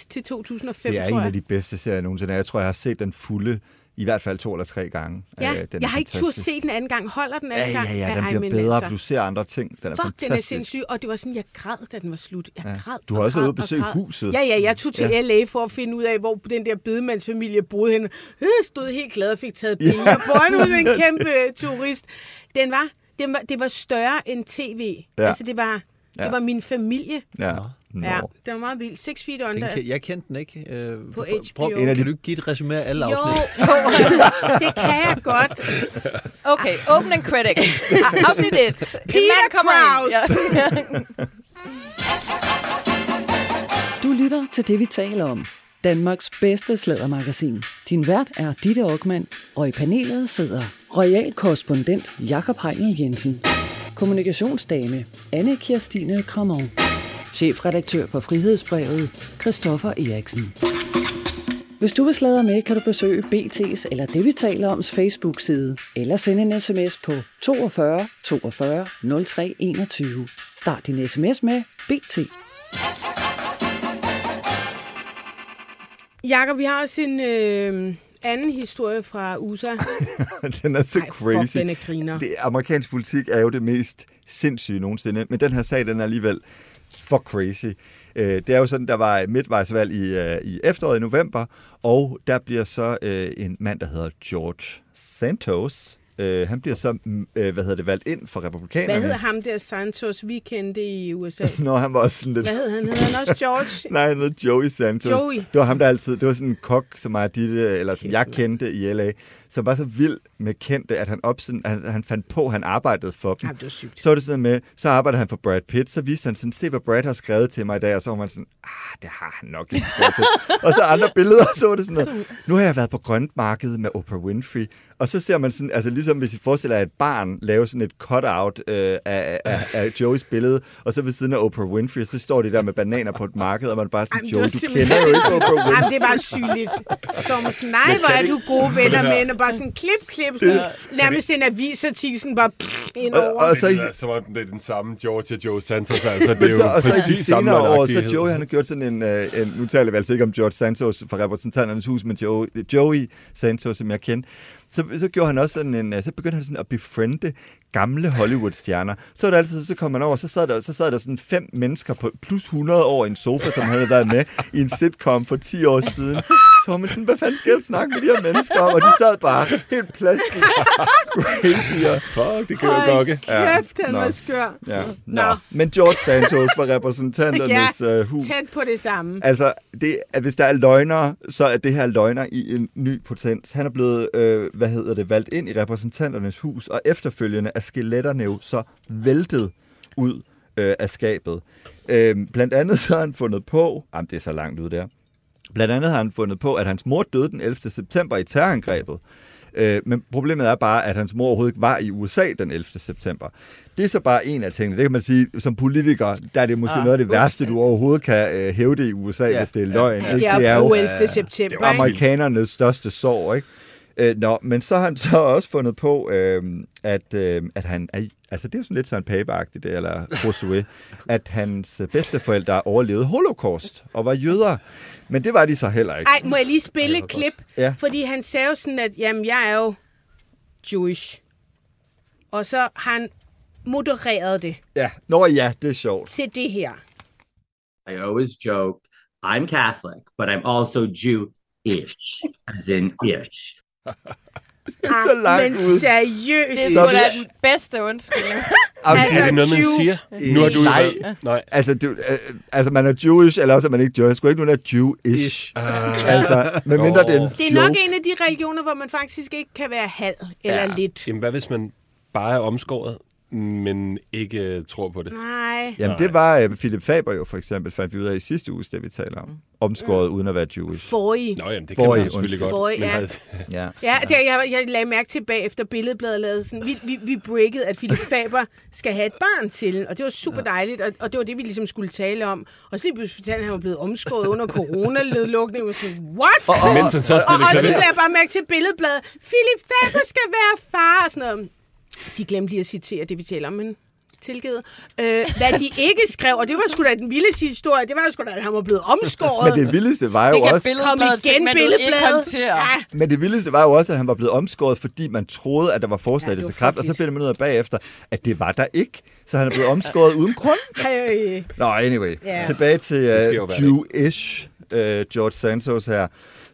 til 2005, Det er tror en jeg. af de bedste serier nogensinde. Jeg tror, jeg har set den fulde i hvert fald to eller tre gange. Ja, Øh, den jeg har ikke tur fantastisk. se den anden gang. Holder den Ja, anden ja, gang? ja, den Ej, bliver bedre, altså, du ser andre ting. Den er Fuck, den er fantastisk. sindssyg. Og det var sådan, jeg græd, da den var slut. Jeg Ja. græd Du har og også været ude og besøge huset. Ja, ja, jeg tog til Ja. LA for at finde ud af, hvor den der bedemandsfamilie boede henne. Jeg stod helt glad og fik taget billeder foran ud en kæmpe øh, turist. Den var, den var, det var større end tv. Ja. Altså, det var, Ja. det var min familie. Ja. Nå. Ja, det var meget vildt. Six Feet Den, Under. kan- jeg kendte den ikke. Øh, På prøv- Prøv, HBO. kan du ikke give et resumé af alle Jo, afsnit? jo, det kan jeg godt. Okay, opening credits. Afsnit 1. Peter Kraus. Ja. Du lytter til det, vi taler om. Danmarks bedste slædermagasin. Din vært er Ditte Aukmann, og i panelet sidder royal korrespondent Jakob Heinel Jensen, kommunikationsdame Anne Kirstine Kramon, chefredaktør på Frihedsbrevet Christoffer Eriksen. Hvis du vil sladre med, kan du besøge BT's eller det, vi taler om, Facebook-side, eller sende en sms på 42 42 03 21. Start din sms med BT. Jakob, vi har også en øh, anden historie fra USA. den er så Ej, fuck, crazy. den er griner. Det, amerikansk politik er jo det mest sindssyge nogensinde, men den her sag, den er alligevel for crazy. Øh, Det er jo sådan, der var et midtvejsvalg i, øh, i efteråret i november, og der bliver så øh, en mand, der hedder George Santos, øh, han bliver så, mm, øh, hvad hedder det, valgt ind for republikanerne. Hvad hedder ham der Santos, vi kendte i USA? Nå, han var også sådan lidt... Hvad hed han? Hedder han også George? Nej, han hed Joey Santos. Joey. Det var ham, der altid... Det var sådan en kok, som, er ditte, eller som jeg kendte i L.A., som var så vild med kendte, at han, op, sådan, han, han fandt på, at han arbejdede for dem. Ej, det var sygt. Så var det sådan med, så arbejdede han for Brad Pitt, så viste han sådan, se hvad Brad har skrevet til mig i dag, og så var man sådan, ah, det har han nok ikke skrevet til. og så andre billeder, så var det sådan noget, nu har jeg været på grøntmarkedet med Oprah Winfrey, og så ser man sådan, altså ligesom hvis I forestiller jer et barn lave sådan et cut-out øh, af, af, af Joeys billede, og så ved siden af Oprah Winfrey, så står de der med bananer på et marked, og man bare sådan, Jamen, det Joey, var du kender jo ikke Oprah Winfrey. Jamen, det var sygeligt. Står man sådan, nej, hvor er du gode venner med hende, og bare sådan klip, klip, sådan, nærmest en avisartikel, sådan bare pff, ind Og, over. og så, i, Det er som om det er den samme George og Joe Santos, altså det er jo så, og så præcis samme senere år, så. Joey han har gjort sådan en, øh, en nu taler vi altså ikke om George Santos fra repræsentanternes hus, men Joey, Joey Santos, som jeg kendte, så, så gjorde han også sådan en, øh, så begyndte han sådan at befriende gamle Hollywood-stjerner. Så var det altid, så kom man over, så sad der, så sad der sådan fem mennesker på plus 100 år i en sofa, som havde været med i en sitcom for 10 år siden. Så var man sådan, hvad fanden skal jeg snakke med de her mennesker om? Og de sad bare helt plastik. Crazy og Fuck, det gør gokke. Kæft, han Nå. var skør. Ja, nå. Nå. Men George Santos var repræsentanternes Ja, øh, hus. Tæt på det samme. Altså, det, at hvis der er løgner, så er det her løgner i en ny potens. Han er blevet, øh, hvad hedder det, valgt ind i repræsentanternes hus, og efterfølgende er skeletterne jo så væltet ud øh, af skabet. Øh, blandt andet så har han fundet på, jamen det er så langt ud der, blandt andet har han fundet på, at hans mor døde den 11. september i terrorangrebet. Øh, men problemet er bare, at hans mor overhovedet ikke var i USA den 11. september. Det er så bare en af tingene. Det kan man sige, som politiker, der er det måske ah, noget af det værste, du overhovedet kan øh, hævde i USA, ja, hvis det er løgn. Ja, det er jo på 11. september, ikke? amerikanernes største sorg, ikke? Øh, nå, men så har han så også fundet på, øh, at, øh, at han er, altså det er jo sådan lidt sådan payback det, eller Josué, at hans bedsteforældre overlevede holocaust og var jøder. Men det var de så heller ikke. Ej, må jeg lige spille et klip? Ja. Fordi han sagde jo sådan, at jamen, jeg er jo Jewish. Og så har han modereret det Ja, nå ja, det er sjovt. til det her. I always joke, I'm Catholic, but I'm also Jew-ish, as in ish. Så langt Ah, men ud. seriøst. Det er Så sgu da den bedste undskyldning. Jamen, Altså, Er det noget, man siger? Nu har du Nej. Nej. Altså, du, øh, altså, man er Jewish, eller også er man ikke Jewish. Der skulle ikke nogen, der er Jewish. Altså, medmindre det er en Det er nok en af de religioner, hvor man faktisk ikke kan være halv eller Ja. lidt. Jamen, hvad hvis man bare er omskåret men ikke øh, tror på det. Nej. Jamen, det var uh, Philip Faber jo for eksempel, fandt vi ud af i sidste uge, det vi taler om. Omskåret uden at være Jewish. Forrige. Nå, jamen, det kan Forrige, man selvfølgelig godt. Forrige, ja. havde- Ja. Ja, det, jeg, jeg lagde mærke til bagefter billedbladet lavede sådan, vi, vi, vi breakede, at Philip Faber skal have et barn til, og det var super dejligt, og, og det var det, vi ligesom skulle tale om. Og så lige pludselig fortalte han, at han var blevet omskåret under coronalukningen, og sådan, what? Og- og- Mens han så og, spillede og så klaver. lagde jeg bare mærke til billedbladet, Philip Faber skal være far, og sådan noget. De glemte lige at citere det, vi taler om, men tilgivet. Øh, hvad de ikke skrev, og det var sgu da den vildeste historie, det var sgu da, at han var blevet omskåret. Men det vildeste var jo Det kan også... Kom igen, billedbladet. Ja, Men det vildeste var jo også, at han var blevet omskåret, fordi man troede, at der var forslag Ja, det til kræft, og så finder man ud af bagefter, at det var der ikke. Så han er blevet omskåret uden grund. Hey. Nå, anyway. Ja. Tilbage til Det uh. Jewish uh, George Santos her.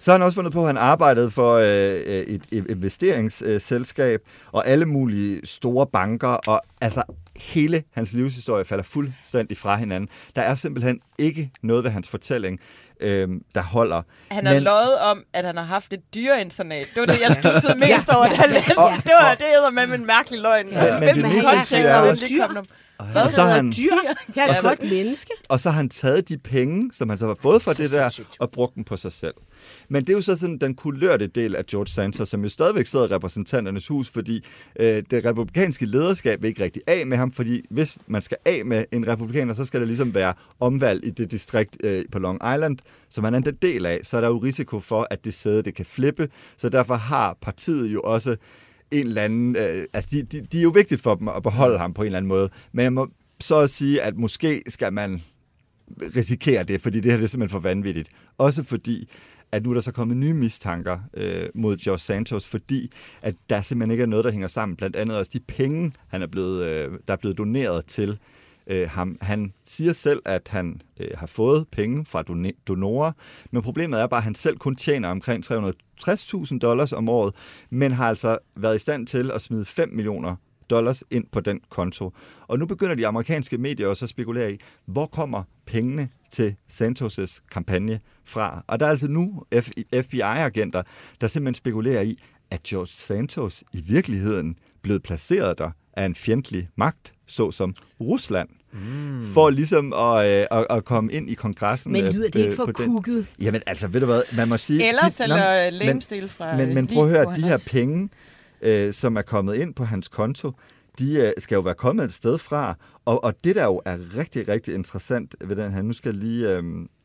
Så har han også fundet på, at han arbejdede for uh, et, et investeringsselskab, og alle mulige store banker, og altså hele hans livshistorie falder fuldstændig fra hinanden. Der er simpelthen ikke noget ved hans fortælling, øh, der holder. Han har Men- løjet om, at han har haft et dyreinternat. Det var det, jeg stussede mest over, da jeg læste det. Det var det hedder med en mærkelig løgn. Men- men det mest sindssyge er er om? Og så har han, Dyr. Jeg er Og et så- godt menneske. Og så har han taget de penge, som han så har fået fra det der, og brugt dem på sig selv. Men det er jo så sådan den kulørte del af George Santos, som jo stadigvæk sidder i repræsentanternes hus, fordi øh, det republikanske lederskab vil ikke rigtig af med ham, fordi hvis man skal af med en republikaner, så skal der ligesom være omvalg i det distrikt øh, på Long Island, som han er en del af, så er der jo risiko for, at det sæde det kan flippe, så derfor har partiet jo også en eller anden... Øh, altså, de, de, de er jo vigtigt for dem at beholde ham på en eller anden måde, men jeg må så at sige, at måske skal man risikere det, fordi det her det er simpelthen for vanvittigt. Også fordi, at nu er der så kommet nye mistanker øh, mod George Santos, fordi at der simpelthen ikke er noget, der hænger sammen. Blandt andet også de penge, han er blevet, øh, der er blevet doneret til øh, ham. Han siger selv, at han øh, har fået penge fra donorer, men problemet er bare, at han selv kun tjener omkring 360.000 dollars om året, men har altså været i stand til at smide 5 millioner dollars ind på den konto. Og nu begynder de amerikanske medier også at spekulere i, hvor kommer pengene til Santos' kampagne fra? Og der er altså nu F- FBI-agenter, der simpelthen spekulerer i, at George Santos i virkeligheden blevet placeret der af en fjendtlig magt, såsom Rusland, mm. for ligesom at, øh, at, at komme ind i kongressen. Men lyder det ikke øh, for kukket? Jamen altså, ved du hvad, man må sige... Eller de- sælger øh, men- lemstil fra men, øh, men prøv at høre, de her penge, øh, som er kommet ind på hans konto, de øh, skal jo være kommet et sted fra. Og, og det, der jo er rigtig, rigtig interessant ved den her, nu skal jeg lige, øh,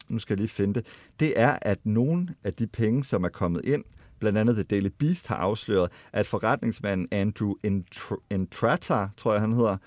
nu skal jeg lige finde det, det er, at nogle af de penge, som er kommet ind, blandt andet The Daily Beast har afsløret, at forretningsmanden Andrew Entr- Entrata, tror jeg han hedder,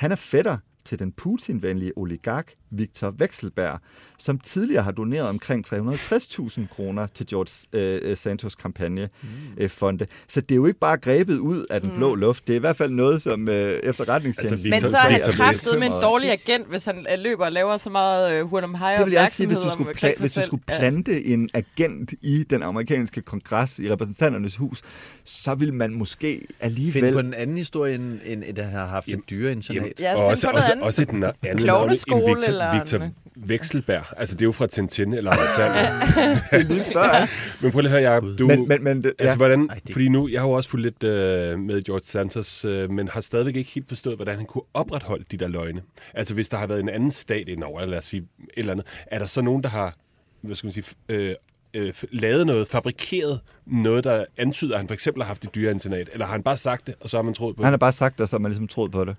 han er fætter til den Putin-venlige oligark Viktor Vekselberg, som tidligere har doneret omkring 360.000 kroner til George øh, Santos kampagnefonde. Mm. Så det er jo ikke bare grebet ud af den blå luft. Det er i hvert fald noget, som øh, efterretningstjenesten... Altså, Men Victor- så er han Victor kraftet med en dårlig agent, hvis han øh, løber og laver så meget øh, hurtum high Det vil jeg også sige, hvis du skulle, pla- hvis du skulle Ja. plante en agent i den amerikanske kongres, i repræsentanternes hus, så vil man måske alligevel... på en anden historie, end, end at han har haft et dyreinternat. Ja, og også, også, også et na- andet navn Klovneskole Victor, eller Victor. Vekselberg. Altså, det er jo fra Tintin eller Alexander. Det er lige før. men prøv lige at høre, Jacob. Du, Men, men, men, det- Altså, hvordan, Ej, det- fordi nu, jeg har jo også fulgt lidt øh, med George Santos, øh, men har stadigvæk ikke helt forstået, hvordan han kunne opretholde de der løgne. Altså, hvis der har været en anden stat indover, lad os sige et eller andet, er der så nogen, der har, hvad skal man sige, øh, øh, lavet noget, fabrikeret noget, der antyder, at han for eksempel har haft et dyreinternat, eller har han bare sagt det, og så har man troet på Han det? har bare sagt det, så har man ligesom troet på det.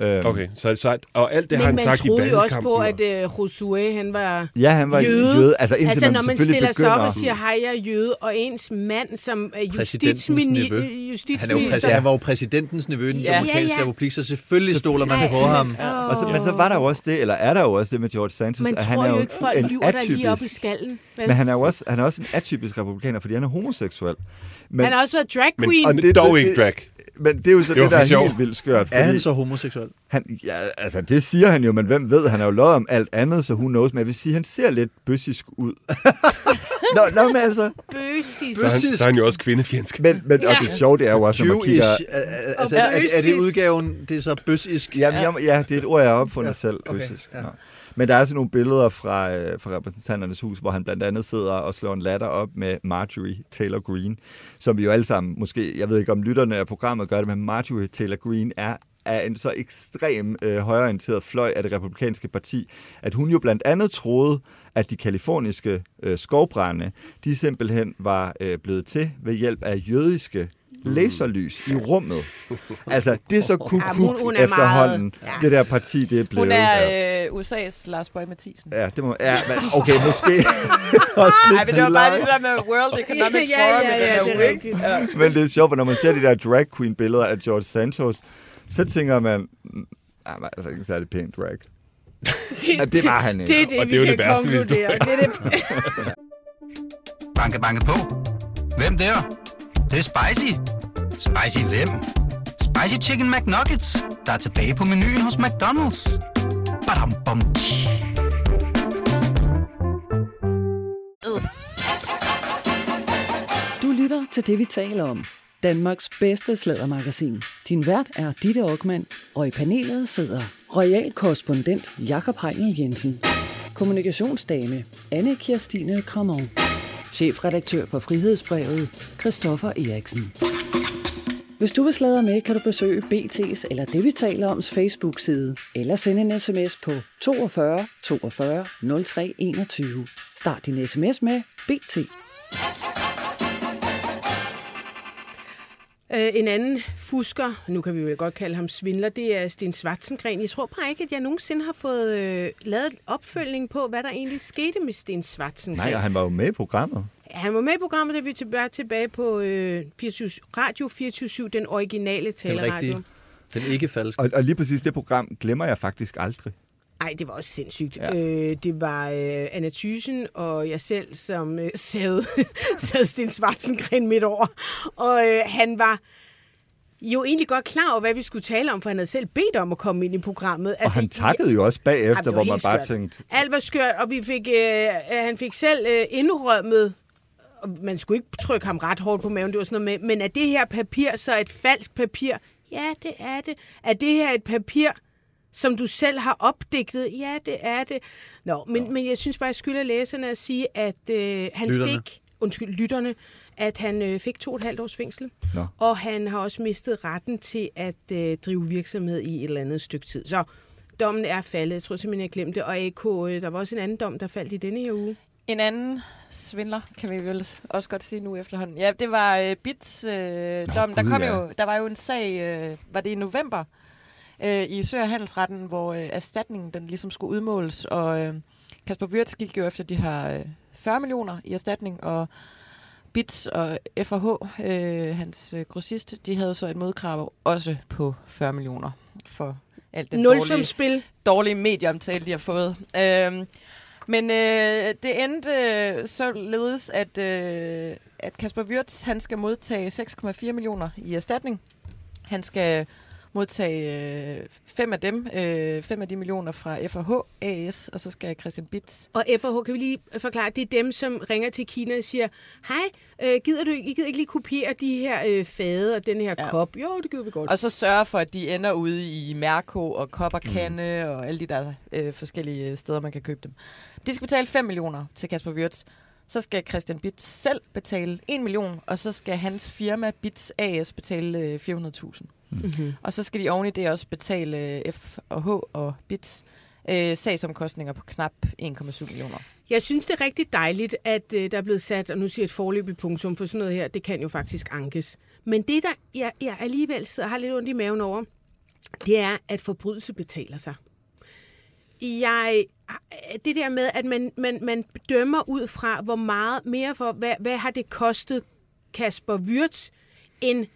Øhm, Okay, så sejt. Og alt det Men har han man sagt i troede jo også valgkampen. på, og- at øh, Josué, han var Ja, han var jøde. jøde. Altså indtil altså, man når man stiller sig op og siger, hej, jeg er jøde, og ens mand som er Præsidentens justitsminister, Han, er jo præsident, han var jo præsidentens nevø i den Ja. amerikanske Ja, ja. republik, så selvfølgelig stoler man på ham. åh. Og så, men så var der jo også det, eller er der jo også det med George Santos, Man at han tror er jo jo ikke, folk en lyver der lige op i atypisk, skallen. Vel? men han er jo også, han er også en atypisk republikaner, fordi han er homoseksuel. Men, han har også været drag Men, queen. og men det- dog ikke drag. Men det er jo så Det var det, der for er helt vildt skørt. Er han fordi så homoseksuel? han, ja, altså det siger han jo, men hvem ved, han er jo løjet om alt andet, så hun knows, men jeg vil sige, han ser lidt bøssisk ud. nå, nå, men altså, Bøsis. Så er, han, Bøssisk. så er han jo også kvindefjendsk. men, men og det sjove, det er jo også, når man kigger... er- er- Altså, er, er, det- er det udgaven, det er så bøssisk? Jamen, jeg, ja, det er et ord, jeg har opfundet Ja, ja, selv. okay, Bøssisk. ja. Ja. Men der er sådan nogle billeder fra, øh, fra repræsentanternes hus, hvor han blandt andet sidder og slår en latter op med Marjorie Taylor Green, som vi jo alle sammen, måske, jeg ved ikke om lytterne af programmet gør det, men Marjorie Taylor Green er af en så ekstrem øh, højorienteret fløj af det republikanske parti, at hun jo blandt andet troede, at de kaliforniske øh, skovbrænde, de simpelthen var øh, blevet til ved hjælp af jødiske laserlys i rummet. Altså, det er så kuk Ja, hun- er efterhånden, meget- ja. det der parti, det er blevet. Hun Ja. er øh, USA's Lars Bøge Mathisen. Ja, det må, ja, men okay, måske også lidt Nej, men det var bare det der med World Economic Ja, ja, Forum. ja, ja, den det er rigtigt. Ja. Men det er sjovt, for når man ser de der drag queen billeder af George Santos, så tænker man, "Mm, han var altså ikke en særlig pæn drag. Ja, det var han ikke. Det er det, Og vi det er jo det værste, hvis du-. Det er det. Banke, banke på. Hvem der? Det, det er spicy. Spicy hvem? Spicy Chicken McNuggets, der er tilbage på menuen hos McDonald's. Badum, bom, tji. Du lytter til det, vi taler om. Danmarks bedste slædermagasin. Din vært er Ditte Aukmann, og i panelet sidder royal korrespondent Jakob Heinel Jensen, kommunikationsdame Anne Kirstine Kramon, chefredaktør på Frihedsbrevet Christoffer Eriksen. Hvis du vil sladre med, kan du besøge BT's eller det, vi taler oms Facebook-side, eller sende en sms på 42 42 03 21. Start din sms med BT. Øh, en anden fusker, nu kan vi jo godt kalde ham svindler, det er Sten Svartsengren. Jeg tror bare ikke, at jeg nogensinde har fået øh, lavet opfølgning på, hvad der egentlig skete med Sten Svartsengren. Nej, og han var jo med i programmet. Han var med i programmet, da vi er tilbage, tilbage på øh, 24, Radio 24 den originale Den taleradio. rigtige. Den ikke falsk. Og, og lige præcis det program glemmer jeg faktisk aldrig. Ej, det var også sindssygt. Ja. Øh, det var øh, Anna Thyssen og jeg selv, som øh, sad, sad Sten Svartsengren midt over. Og øh, han var jo egentlig godt klar over, hvad vi skulle tale om, for han havde selv bedt om at komme ind i programmet. Og han takkede jo også bagefter, hvor man bare skørt. tænkte, Alt var skørt, og vi fik, øh, han fik selv øh, indrømmet, man skulle ikke trykke ham ret hårdt på maven, det var sådan noget med, men er det her papir så et falsk papir? Ja, det er det. Er det her et papir, som du selv har opdigtet? Ja, det er det. Nå, men, men jeg synes bare, jeg skylder læserne at sige, at øh, han Lytterne. fik, undskyld, lytterne, at han øh, fik to og et halvt års fængsel. Nå. Og han har også mistet retten til at øh, drive virksomhed i et eller andet stykke tid. Så dommen er faldet. Jeg tror simpelthen, jeg glemte det. Og AK, der var også en anden dom, der faldt i denne her uge. En anden svindler, kan vi vel også godt sige nu efterhånden. Ja, det var øh, Bits øh, dom. Der, kom ja. jo, der var jo en sag, øh, var det i november, øh, i Sø- og Handelsretten, hvor øh, erstatningen den ligesom skulle udmåles, og øh, Kasper Wirtz gik jo efter de her øh, 40 millioner i erstatning, og Bits og FH, øh, hans øh, grossist, de havde så et modkrav også på 40 millioner for alt det dårlige dårlige medieomtale, de har fået. Øhm, men øh, det endte øh, således, at, øh, at Kasper Wirtz, han skal modtage 6,4 millioner i erstatning. Han skal modtage øh, fem af dem, øh, fem af de millioner fra FH AS, og så skal Christian Bits. Og FH, kan vi lige forklare, det er dem, som ringer til Kina og siger, hej, øh, gider du ikke, I gider ikke lige kopiere de her øh, fade og den her Ja. kop? Jo, det gider vi godt. Og så sørge for, at de ender ude i Mærko og Kopperkande mm. og alle de der øh, forskellige steder, man kan købe dem. De skal betale 5 millioner til Kasper Wirtz. Så skal Christian Bits selv betale 1 million, og så skal hans firma Bits AS betale øh, 400.000. Mm-hmm. Og så skal de oven i det også betale øh, F og H og Bits øh, sagsomkostninger på knap 1,7 millioner. Jeg synes, det er rigtig dejligt, at øh, der er blevet sat, og nu siger jeg et forløbigt punktum, for sådan noget her, det kan jo faktisk ankes. Men det, der jeg, jeg alligevel sidder og har lidt ondt i maven over, det er, at forbrydelse betaler sig. Jeg, det der med, at man, man, man dømmer ud fra, hvor meget mere for, hvad, hvad har det kostet Kasper Wirtz, end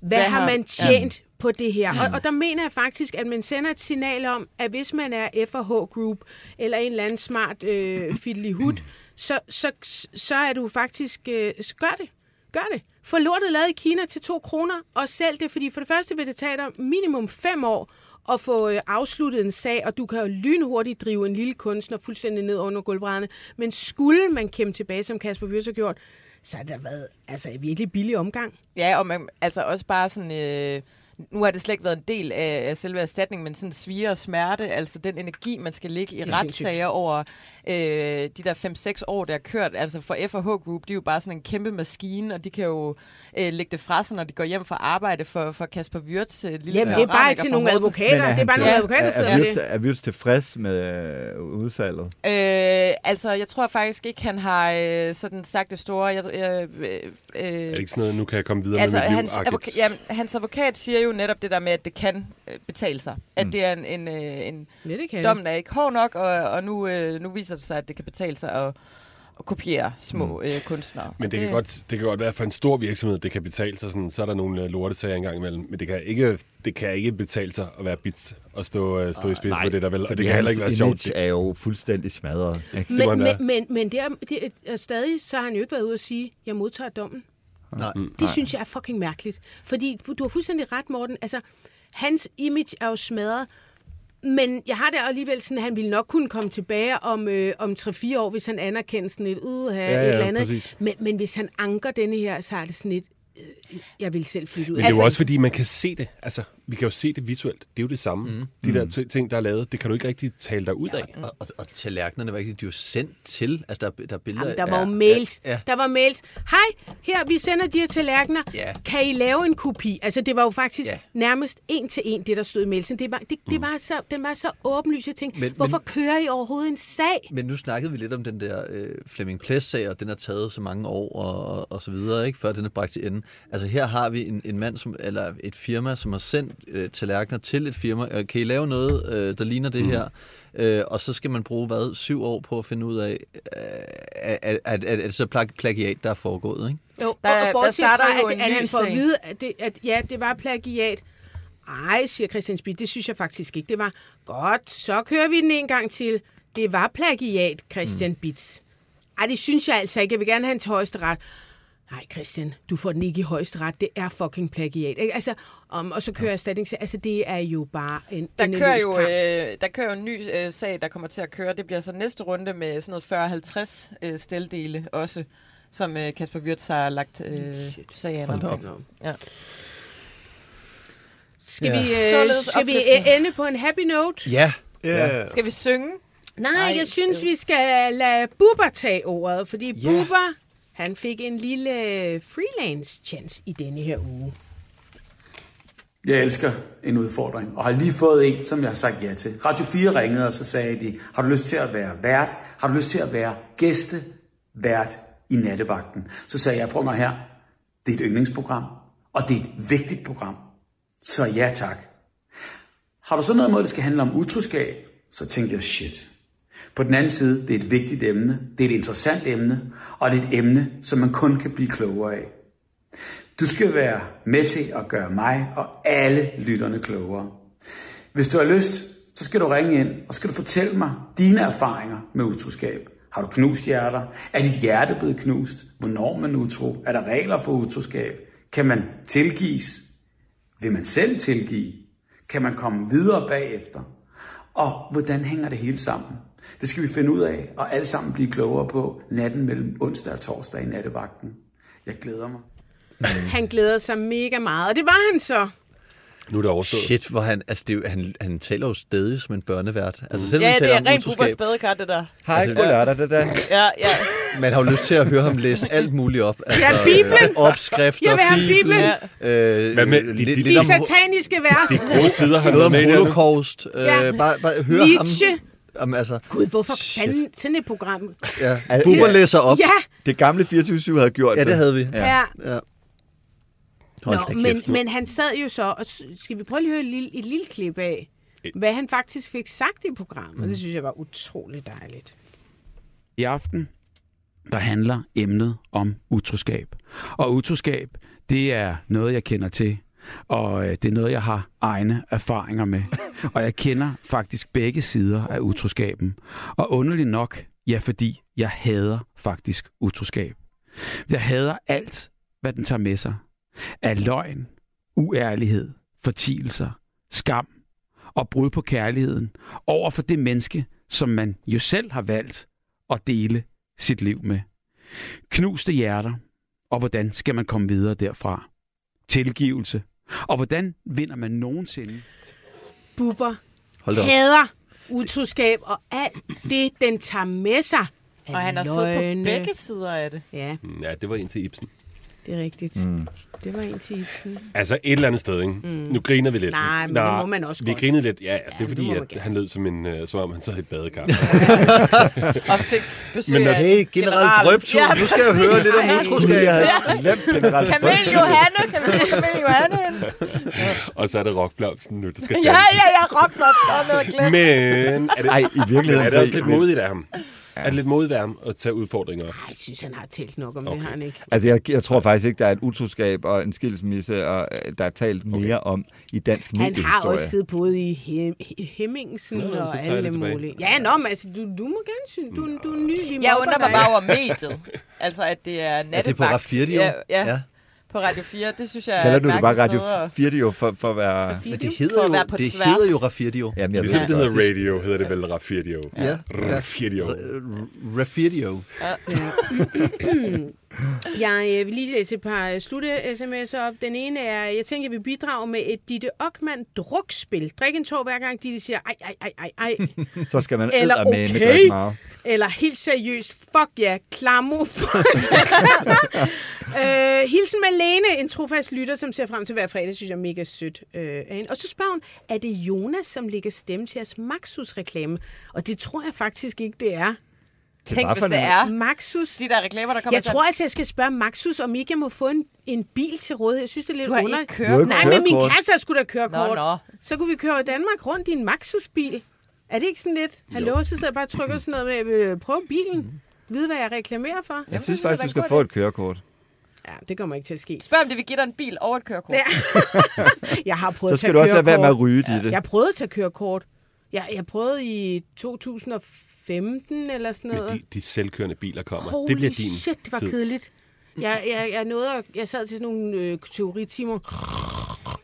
hvad, Hvad har man tjent ja. på det her. Og, og der mener jeg faktisk, at man sender et signal om, at hvis man er F&H Group, eller en eller anden smart øh, fiddly hud, så, så, så er du faktisk... Øh, gør det. Gør det. Få lortet lavet i Kina til to kroner, og sælg det, fordi for det første vil det tage dig minimum fem år at få øh, afsluttet en sag, og du kan jo lynhurtigt drive en lille kunstner fuldstændig ned under gulvbrædderne. Men skulle man kæmpe tilbage, som Kasper Wirtz har gjort, så har der været altså, en virkelig billig omgang. Ja, og man, altså også bare sådan... Øh, nu har det slet ikke været en del af, af selve erstatningen, men sådan svire og smerte, altså den energi, man skal ligge i er retssager over øh, de der 5-6 år, der er kørt. Altså for F&H Group, de er jo bare sådan en kæmpe maskine, og de kan jo øh, lægge det fra sig, når de går hjem fra arbejde for, for Kasper Wirtz. Øh, lille Jamen, det er bare til nogle advokater. Det er bare nogle advokater, der er, sidder er, det. er Wirtz tilfreds med øh, udfaldet? Øh, altså, jeg tror faktisk ikke, han har øh, sådan sagt det store. Jeg, øh, øh, Er det ikke sådan noget, nu kan jeg komme videre altså, med mit liv? hans, advoka- jamen, hans advokat siger jo netop det der med, at det kan øh, betale sig. At Mm. det er en, en, øh, en dommen er ikke hård nok, og, og nu, øh, nu viser det sig, at det kan betale sig at, at kopiere små øh, kunstnere. Men Og det kan, godt, det kan godt være for en stor virksomhed, det kan betale sig sådan, så er der nogle øh, lortesager engang imellem. Men det kan ikke, det kan ikke betale sig at være bits og stå, øh, stå i spidsen for det der vel. Og det kan heller ikke være sjovt. image er jo fuldstændig smadret. Ikke? Det Men, være. men, men, men det er, det er, stadig, så har han jo ikke været ude at sige, jeg modtager dommen. Nej. Det synes jeg er fucking mærkeligt. Fordi du har fuldstændig ret, Morten. Altså, hans image er jo smadret. Men jeg har det alligevel sådan, at han ville nok kunne komme tilbage om, øh, om 3-4 år, hvis han anerkender sådan et, uh, ja, ja, et eller andet. præcis. Men, men hvis han anker denne her, så er det sådan et, øh, jeg vil selv flytte ud. Men det er jo også fordi, man kan se det. Altså, vi kan jo se det visuelt. Det er jo det samme. Mm. De der t- ting, der er lavet, det kan du ikke rigtig tale dig ud af. Og, og, og tallerkenerne var ikke, de var sendt til. Altså, der, der er billeder Jamen, der var af- jo mails. Ja, ja. Der var mails. Hej, her, vi sender de her tallerkener. Ja. Kan I lave en kopi? Altså, det var jo faktisk Ja. ja. nærmest en til en, det der stod i mailsen. Det var, det, det var så, den var så åbenlyst. Jeg tænkte, Men- hvorfor men- kører I overhovedet en sag? Men nu snakkede vi lidt om den der øh, Flemming Plæs-sag, og den har taget så mange år og, og, og så videre, ikke, før den er bragt til ende. Altså her har vi en, en mand, som, eller et firma, som har sendt øh, tallerkener til et firma. Øh, Kan I lave noget, øh, der ligner det her? Øh, og så skal man bruge, hvad, syv år på at finde ud af, at, at, at, at det så plag- plagiat, der er foregået, ikke? Jo, Der- og, der og bortset starter fra, jo at, en at han får at vide, at, det, at ja, det var plagiat. Ej, siger Christian Spidt, det synes jeg faktisk ikke. Det var godt, så kører vi den en gang til. Det var plagiat, Christian mm. Bits. Ej, det synes jeg altså ikke. Jeg vil gerne have til højesteret. Nej, Christian, du får den ikke i højesteret. Det er fucking plagiat. Ikke? Altså, um, og så kører erstatning. Altså, det er jo bare en Der kører, jo, øh, der kører jo en ny øh, sag, der kommer til at køre. Det bliver så næste runde med sådan noget 40-50 øh, steldele også, som øh, Kasper Wirtz har lagt øh, sagen Hold om. op. Ja. Skal Ja. vi, øh, Således skal vi øh, ende på en happy note? Ja, Ja. Skal vi synge? Nej, Ej, jeg synes, øh. vi skal lade Bubber tage ordet, fordi yeah. Bubber, han fik en lille øh, freelance-chance i denne her uge. Jeg elsker en udfordring, og har lige fået en, som jeg har sagt ja til. Radio 4 ringede, og så sagde de, har du lyst til at være vært? Har du lyst til at være gæstevært i nattevagten? Så sagde jeg, prøv mig her, det er et yndlingsprogram, og det er et vigtigt program. Så ja tak. Har du så noget mod, det skal handle om utroskab? Så tænkte jeg, shit. På den anden side, det er et vigtigt emne, det er et interessant emne, og det er et emne, som man kun kan blive klogere af. Du skal være med til at gøre mig og alle lytterne klogere. Hvis du har lyst, så skal du ringe ind, og skal du fortælle mig dine erfaringer med utroskab. Har du knust hjerter? Er dit hjerte blevet knust? Hvornår man utro? Er der regler for utroskab? Kan man tilgives? Vil man selv tilgive? Kan man komme videre bagefter? Og hvordan hænger det hele sammen? Det skal vi finde ud af, og alle sammen blive klogere på natten mellem onsdag og torsdag i nattevagten. Jeg glæder mig. Han glæder sig mega meget, og det var han så. Nu er det overstået. shit, hvor han, altså det han, han taler jo stadig som en børnevært. Altså selv Ja, når han det taler er rent Bubbers badekar, det der. Hej, Altså, god lørdag, det der. Ja, ja. Man har jo lyst til at høre ham læse alt muligt op. Altså, Ja, Bibelen. øh, opskrifter, Jeg vil have Bibelen. Øh, Hvad med de- lidt, de- lidt De sataniske vers. De gode sider har noget om noget med i det. holocaust. Øh, Ja. bare, bare høre Nietzsche. ham. Om, altså, Gud, hvorfor Shit. fanden sådan et program? ja. Bubber læser op. Ja, Det gamle 24-7 havde gjort Ja, det havde vi. ja. ja. Ja. Hold Nå, men, men han sad jo så, og skal vi prøve lige at høre et lille, et lille klip af, hvad han faktisk fik sagt i programmet. Mm. Det synes jeg var utrolig dejligt. I aften, der handler emnet om utroskab. Og utroskab, det er noget, jeg kender til. Og øh, det er noget, jeg har egne erfaringer med. Og jeg kender faktisk begge sider af utroskaben. Og underligt nok, ja, fordi jeg hader faktisk utroskab. Jeg hader alt, hvad den tager med sig. Af løgn, uærlighed, fortielser, skam og brud på kærligheden over for det menneske, som man jo selv har valgt at dele sit liv med. Knuste hjerter, og hvordan skal man komme videre derfra? Tilgivelse Og hvordan vinder man nogensinde? Op. hader utroskab og alt det, den tager med sig. Og han har siddet på begge sider af det. Ja, Mm, Ja, det var en til Ibsen. Det er rigtigt. Mm. Det var en til Ibsen. Altså et eller andet sted, ikke? Mm. Nu griner vi lidt. Nej, men det må man også Vi godt. grinede lidt, ja, ja det er det fordi, at gerne. han lød som, en, uh, som om han sad i et badekar. Og fik besøg Men når- af Hey, generelt drøbtur. Nu skal jeg høre lidt om utroskab. Jeg havde glemt generelt. Kamel Johanne, Kamel Johanne og så er det rockblomsten nu, der skal Ja, ja, ja, rockblop, der er noget glemt. Men er det, Ej, i virkeligheden er det også lidt modigt af ham? Er det lidt ham at tage udfordringer? Ej, jeg synes, han har talt nok om okay. Okay. det, har han ikke. Altså, jeg, jeg tror faktisk ikke, der er et utroskab og en skilsmisse, og øh, der er talt mere om i dansk Han har mediehistorie. også siddet både i Hem- i Hemmingsen Nå, og alle mulige. Ja, nå, men altså, du, du må gerne synes, du, du er ny. Jeg undrer mig bare over mediet. Altså, at det er Er nattevagt. det på Rafirdio? Ja, ja, ja. På Radio 4. Det synes jeg er Kalder du det bare Radio sted at- 4 jo for, for at være... Men det For hedder at jo, det tværs. hedder jo Rafirdio. Jamen, jeg Ligesom det hedder radio, hedder det vel Rafirdio. Ja. Rafirdio. Rafirdio. Jeg øh, vil lige læse et par øh, slutte-sms'er op. Den ene er, jeg tænker, vi bidrager med et Ditte Ockmann drukspil. Drik en tår hver gang Ditte siger, ej, ej, ej, ej, ej. Så skal man Eller eddermame okay. drikke meget. Eller helt seriøst, fuck ja, yeah, klamo. øh, hilsen Malene, en trofast lytter, som ser frem til hver fredag, synes jeg er mega sødt. Øh, af hende. og så spørger hun, er det Jonas, som lægger stemme til jeres Maxus-reklame? Og det tror jeg faktisk ikke, det er. Tænk, hvis det er Maxus. de der reklamer, der kommer Jeg tror altså, jeg skal spørge Maxus, om ikke jeg må få en, en bil til rådighed. Jeg synes, det er lidt Du har under... ikke ikke Nej, men min kørekort. kasse skulle da kørekort. Nå, nå. Så kunne vi køre i Danmark rundt i en Maxus-bil. Er det ikke sådan lidt? Hallo, så sidder jeg bare og trykker sådan noget med, jeg vil prøve bilen. Vide, hvad jeg reklamerer for. Jeg synes faktisk, du skal få et kørekort. Ja, det kommer ikke til at ske. Spørg, om det vil give dig en bil og et kørekort. Ja. Jeg har prøvet Så at skal tage du også lade være med at kørekort. ryge i det. Jeg prøvede at tage kørekort. Jeg, jeg prøvede i 2015 eller sådan noget. Men de, de selvkørende biler kommer. Holy det bliver din shit, det var tid. kedeligt. Jeg, jeg, jeg, nåede at, jeg sad til sådan nogle øh, teoritimer.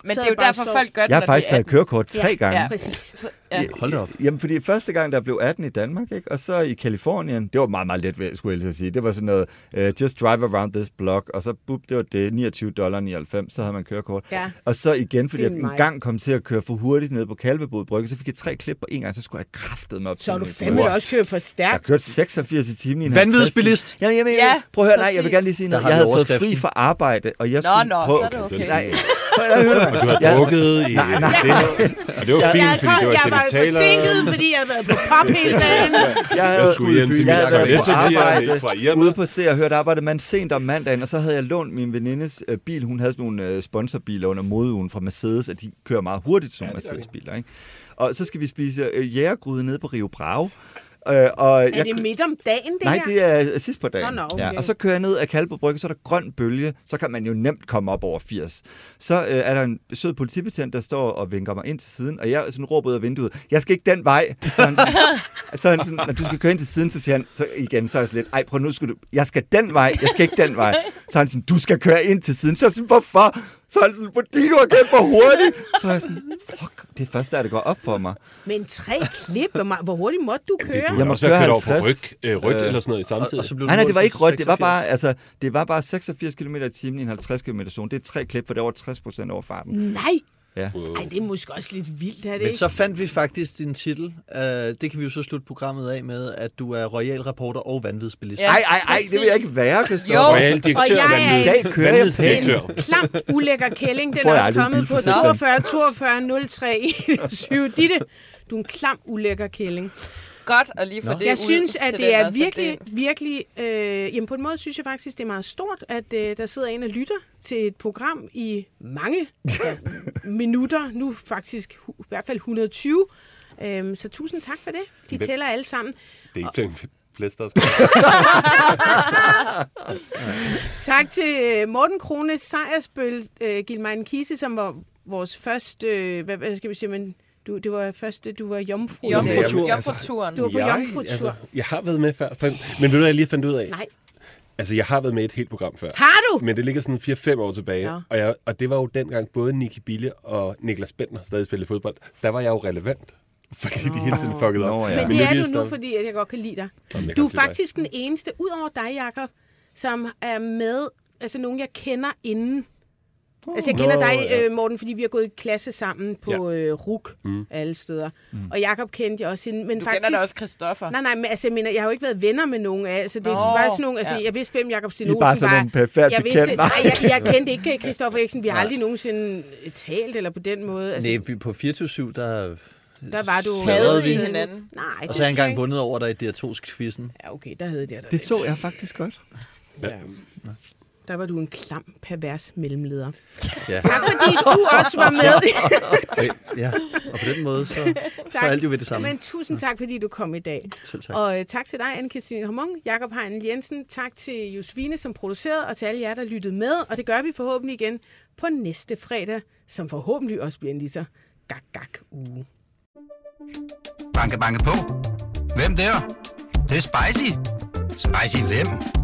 Men Så det er jo derfor, så- folk gør det, Jeg har faktisk taget kørekort tre Ja, gange. Ja. Præcis. Så, ja. Hold da op. Jamen, fordi første gang, der blev 18 i Danmark, ikke? og så i Kalifornien, det var meget, meget let, ved, skulle jeg lige sige. Det var sådan noget, uh, just drive around this block, og så bup, det var det, 29 dollar 99, så havde man kørekort. Ja. Og så igen, fordi jeg en gang kom til at køre for hurtigt ned på Kalvebod Brygge, så fik jeg tre klip på en gang, så skulle jeg kraftet mig op Så har du fandme da også kørt for Jeg stærkt. har kørt 86 i timen i en Vanvidsbilist. Jamen, jamen, Ja, ja, prøv at høre, nej, jeg vil gerne lige sige noget. har Jeg havde fået fri fra arbejde, og jeg Nå, skulle nå, prøve... så er det okay. Nej, at mig. Du har Jeg- drukket i Nej, nej. det, og det var fint, Jeg, fordi det var jeg det, var vi taler forsinket, fordi jeg havde været på pop hele dagen. Jeg havde, Jeg skulle hjem til jeg min havde været på toiletpapir arbejde fra Irma. ude på Se og Hørt arbejde man sent om mandagen, og så havde jeg lånt min venindes øh, bil. Hun havde sådan nogle øh, sponsorbiler under modeugen fra Mercedes, og de kører meget hurtigt, sådan nogle Mercedes-biler. Ikke? Og så skal vi spise øh, jægergryde nede på Rio Bravo. Øh, og Er det midt om dagen, det Nej, her? det er sidst på dagen. Nå, nå, okay. ja, og så kører jeg ned af Kalbo Brygge, så er der grøn bølge, så kan man jo nemt komme op over 80. Så øh, er der en sød politibetjent, der står og vinker mig ind til siden, og jeg sådan råber ud af vinduet, jeg skal ikke den vej. Så han, så han sådan, når du skal køre ind til siden, så siger han så igen, så er jeg sådan lidt, ej prøv nu skal du, jeg skal den vej, jeg skal ikke den vej. Så han sådan, du skal køre ind til siden. Så jeg sådan, hvorfor? Så er han sådan, fordi du har kørt for hurtigt. Så er jeg sådan, fuck, det er først der, det går op for mig. Men tre klip, hvor, hurtigt måtte du Det, køre? du Jeg har må også været køre kørt over for 50. ryg, øh, rødt Øh, eller sådan noget i Og, samtidig. og så blev du Nej, nej, det var ikke rødt. Det var 86. bare, altså, det var bare 86 km i timen i en 50 km zone. Det er tre klip, for det er over 60 procent over farten. Nej. Ja. Ej, det er måske også lidt vildt, er det Men ikke? så fandt vi faktisk din titel. Uh, det kan vi jo så slutte programmet af med, at du er royal reporter og vanvidsbilist. Ja. Ej, ej, ej, det vil jeg ikke være, Christopher. Jo. Royal direktør, Og jeg er- vanvidsdirektør. En klam, ulækker kælling. Den er også kommet på bilforsikring? 42, 42, 03, 7. Ditte, du er en klam, ulækker kælling. Godt at lige få det Jeg ud synes, at til det er også, virkelig, virkelig... Øh, jamen på en måde synes jeg faktisk, det er meget stort, at øh, der sidder en og lytter til et program i mange altså, minutter. Nu faktisk i hvert fald 120. Øhm, så tusind tak for det. De Hvem- tæller alle sammen. Det er ikke der skal. Tak til øh, Morten Krone Sejersbøl, øh, Gilmein Kise, som var vores første... Øh, hvad, hvad skal vi sige, men du, det var første, du var jomfru. Jomfrutur. altså, Jomfruturen. Du var på jeg, jomfrutur. altså, jeg har været med før. For, men ved du, jeg lige fandt ud af? Nej. Altså, jeg har været med i et helt program før. Har du? Men det ligger sådan 4-5 år tilbage. Ja. Og, jeg, og det var jo dengang både Nicky Bille og Niklas Bentner stadig spillede fodbold. Der var jeg jo relevant. Fordi de hele tiden fuckede op. Nå, ja. Men Men det er du nu, fordi at jeg godt kan lide dig. Jamen, Du er dig. faktisk den eneste, ud over dig, Jacob, som er med, altså nogen, jeg kender inden Altså, jeg kender Nå, dig, ja. øh, Morten, fordi vi har gået i klasse sammen på øh, RUK Mm. alle steder. Og Jakob kendte jeg også. Men Du faktisk, kender da også Christoffer. Nej, nej, men altså, jeg, mener, jeg har jo ikke været venner med nogen af, så det er bare sådan nogle, altså, ja. jeg vidste, hvem Jakob er Olsen bare sådan nogle perifært jeg vidste, nej, jeg, jeg kendte ikke Christoffer Eriksen. Vi har aldrig nogensinde talt eller på den måde. Altså, Nej, vi- på 24 der... der var du... Havde vi hinanden? Nej, Og så har jeg engang vundet over dig i diatonsk-quizzen. Ja, okay, der havde jeg dig. Det så jeg faktisk godt. Ja. Der var du en klam, pervers mellemleder. Ja. Tak fordi du også var med. ja, og på den måde, så, så er alt jo ved det samme. Men tusind tak, fordi du kom i dag. Selv tak. Og øh, tak til dig, Anne-Christine Hormong, Jakob Heinel Jensen. Tak til Josefine, som producerede, og til alle jer, der lyttede med. Og det gør vi forhåbentlig igen på næste fredag, som forhåbentlig også bliver en lige så gak-gak uge. Banke, banke på. Hvem der? Det, det er spicy. Spicy hvem?